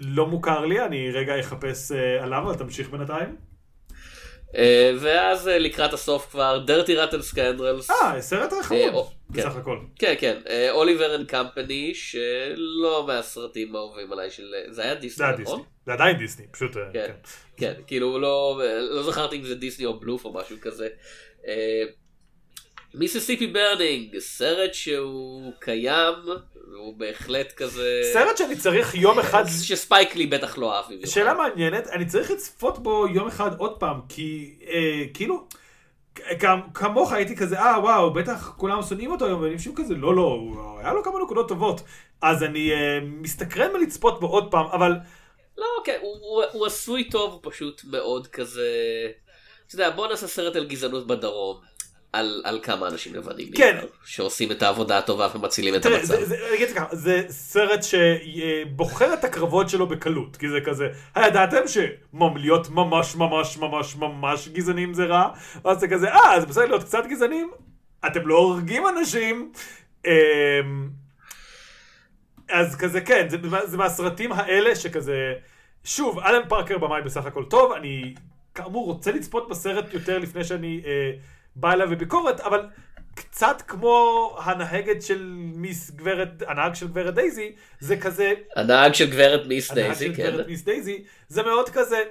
[SPEAKER 2] לא מוכר לי, אני רגע אחפש אה, עליו, אבל תמשיך בינתיים.
[SPEAKER 1] אה, ואז אה, לקראת הסוף כבר, Dirty Rotten Scoundrels.
[SPEAKER 2] אה, סרט
[SPEAKER 1] אה, כן.
[SPEAKER 2] בסך הכל.
[SPEAKER 1] כן, כן, Oliver and Company, שלא מהסרטים האהובים עליי של... זה היה דיסני, נכון?
[SPEAKER 2] זה עדיין דיסני, פשוט... אה,
[SPEAKER 1] כן,
[SPEAKER 2] כן.
[SPEAKER 1] כן, כאילו לא, לא זכרתי אם זה דיסני או בלות' או משהו כזה. Mississippi Burning, סרט שהוא קיים, והוא בהחלט כזה...
[SPEAKER 2] סרט שאני צריך יום אחד...
[SPEAKER 1] שספייק לי בטח לא אהב.
[SPEAKER 2] שאלה מעניינת, אני צריך לצפות בו יום אחד עוד פעם, כי אה, כאילו, כ- כמוך הייתי כזה, אה וואו, בטח כולם שונאים אותו היום, ואני חושב כזה, לא לא, היה לו כמה נקודות טובות. אז אני אה, מסתקרן מלצפות בו עוד פעם, אבל
[SPEAKER 1] לא, כן, הוא, הוא, הוא עשוי טוב, הוא פשוט מאוד כזה... אתה יודע, בוא נעשה סרט על גזענות בדרום. על, על כמה אנשים לבנים
[SPEAKER 2] כן.
[SPEAKER 1] בעיקר, שעושים את העבודה הטובה ומצילים את
[SPEAKER 2] תראה,
[SPEAKER 1] המצב.
[SPEAKER 2] זה, זה, אני אגיד לך ככה, זה סרט שבוחר את הקרבות שלו בקלות, כי זה כזה, הידעתם שלהיות ממש ממש ממש ממש גזענים זה רע? ואז זה כזה, אה, אז בסדר להיות קצת גזענים? אתם לא הורגים אנשים? אמ, אז כזה כן, זה, זה מהסרטים האלה שכזה, שוב, אלן פארקר במאי בסך הכל טוב, אני כאמור רוצה לצפות בסרט יותר לפני שאני אה, בא אליו בביקורת, אבל קצת כמו הנהגת של מיס גברת, הנהג של גברת דייזי, זה כזה,
[SPEAKER 1] הנהג של גברת מיס
[SPEAKER 2] הנהג
[SPEAKER 1] דייזי,
[SPEAKER 2] של
[SPEAKER 1] כן.
[SPEAKER 2] גברת מיס דייזי, זה מאוד כזה,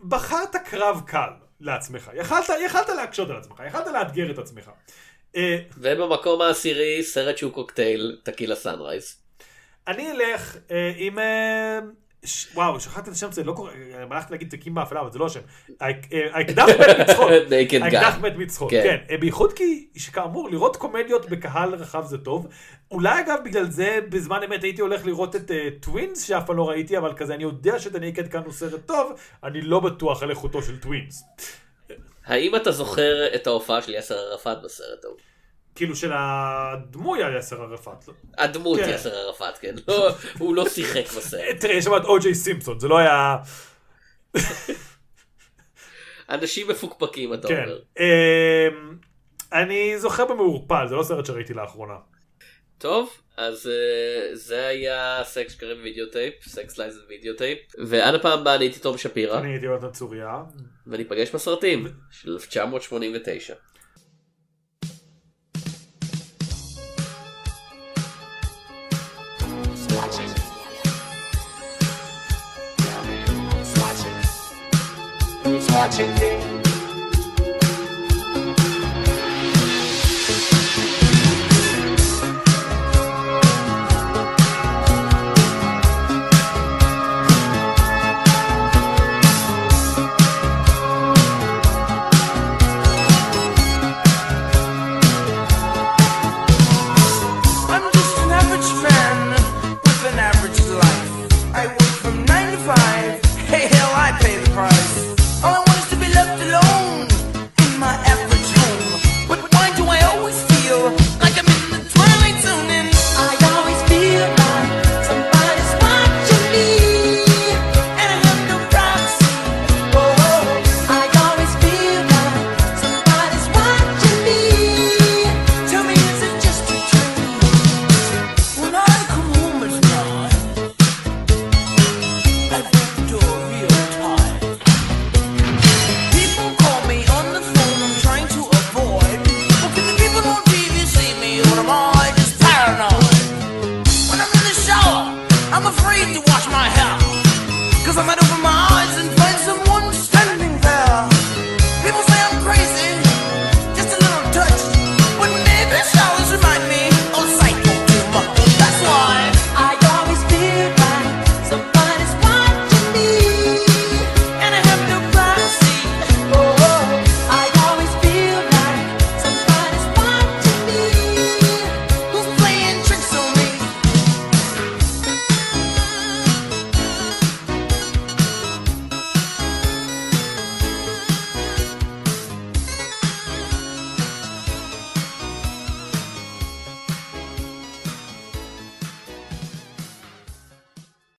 [SPEAKER 2] בחרת קרב קל לעצמך, יכלת, יכלת להקשות על עצמך, יכלת לאתגר את עצמך. אה,
[SPEAKER 1] ובמקום העשירי, סרט שהוא קוקטייל, Tequila Sunrise.
[SPEAKER 2] אני אלך אה, עם... אה. וואו, שכחתי את השם, זה לא קורה, אה, הלכתי להגיד תיקים באפלה, אבל זה לא השם. אה, האקדח מת מצחוק. *laughs* האקדח. מת מצחוק,
[SPEAKER 1] כן.
[SPEAKER 2] כן. אה, בייחוד כי, שכאמור, לראות קומדיות בקהל רחב זה טוב. אולי אגב, בגלל זה בזמן אמת הייתי הולך לראות את Twins, שאף פעם לא ראיתי, אבל כזה, אני יודע ה Naked Gun הוא סרט טוב, אני לא בטוח על איכותו של Twins.
[SPEAKER 1] האם אתה זוכר את ההופעה של יאסר ערפאת בסרט ההוא?
[SPEAKER 2] כאילו של הדמוי על יאסר ערפאת. לא?
[SPEAKER 1] הדמות
[SPEAKER 2] כן.
[SPEAKER 1] יאסר ערפאת, כן. לא, הוא לא שיחק בסרט.
[SPEAKER 2] אה, תראה, יש שם את או.ג'יי סימפסון, זה לא היה...
[SPEAKER 1] אנשים מפוקפקים, אתה
[SPEAKER 2] כן.
[SPEAKER 1] אומר.
[SPEAKER 2] אמ, אני זוכר במעורפל, זה לא סרט שראיתי לאחרונה.
[SPEAKER 1] טוב, אז אה, זה היה סקס שקרים וידאו טייפ, Sex, Lies, Videotape, ועד הפעם הבאה אני הייתי תום שפירא,
[SPEAKER 2] אני הייתי יונתן צוריה.
[SPEAKER 1] וניפגש בסרטים של 1989.
[SPEAKER 3] Watching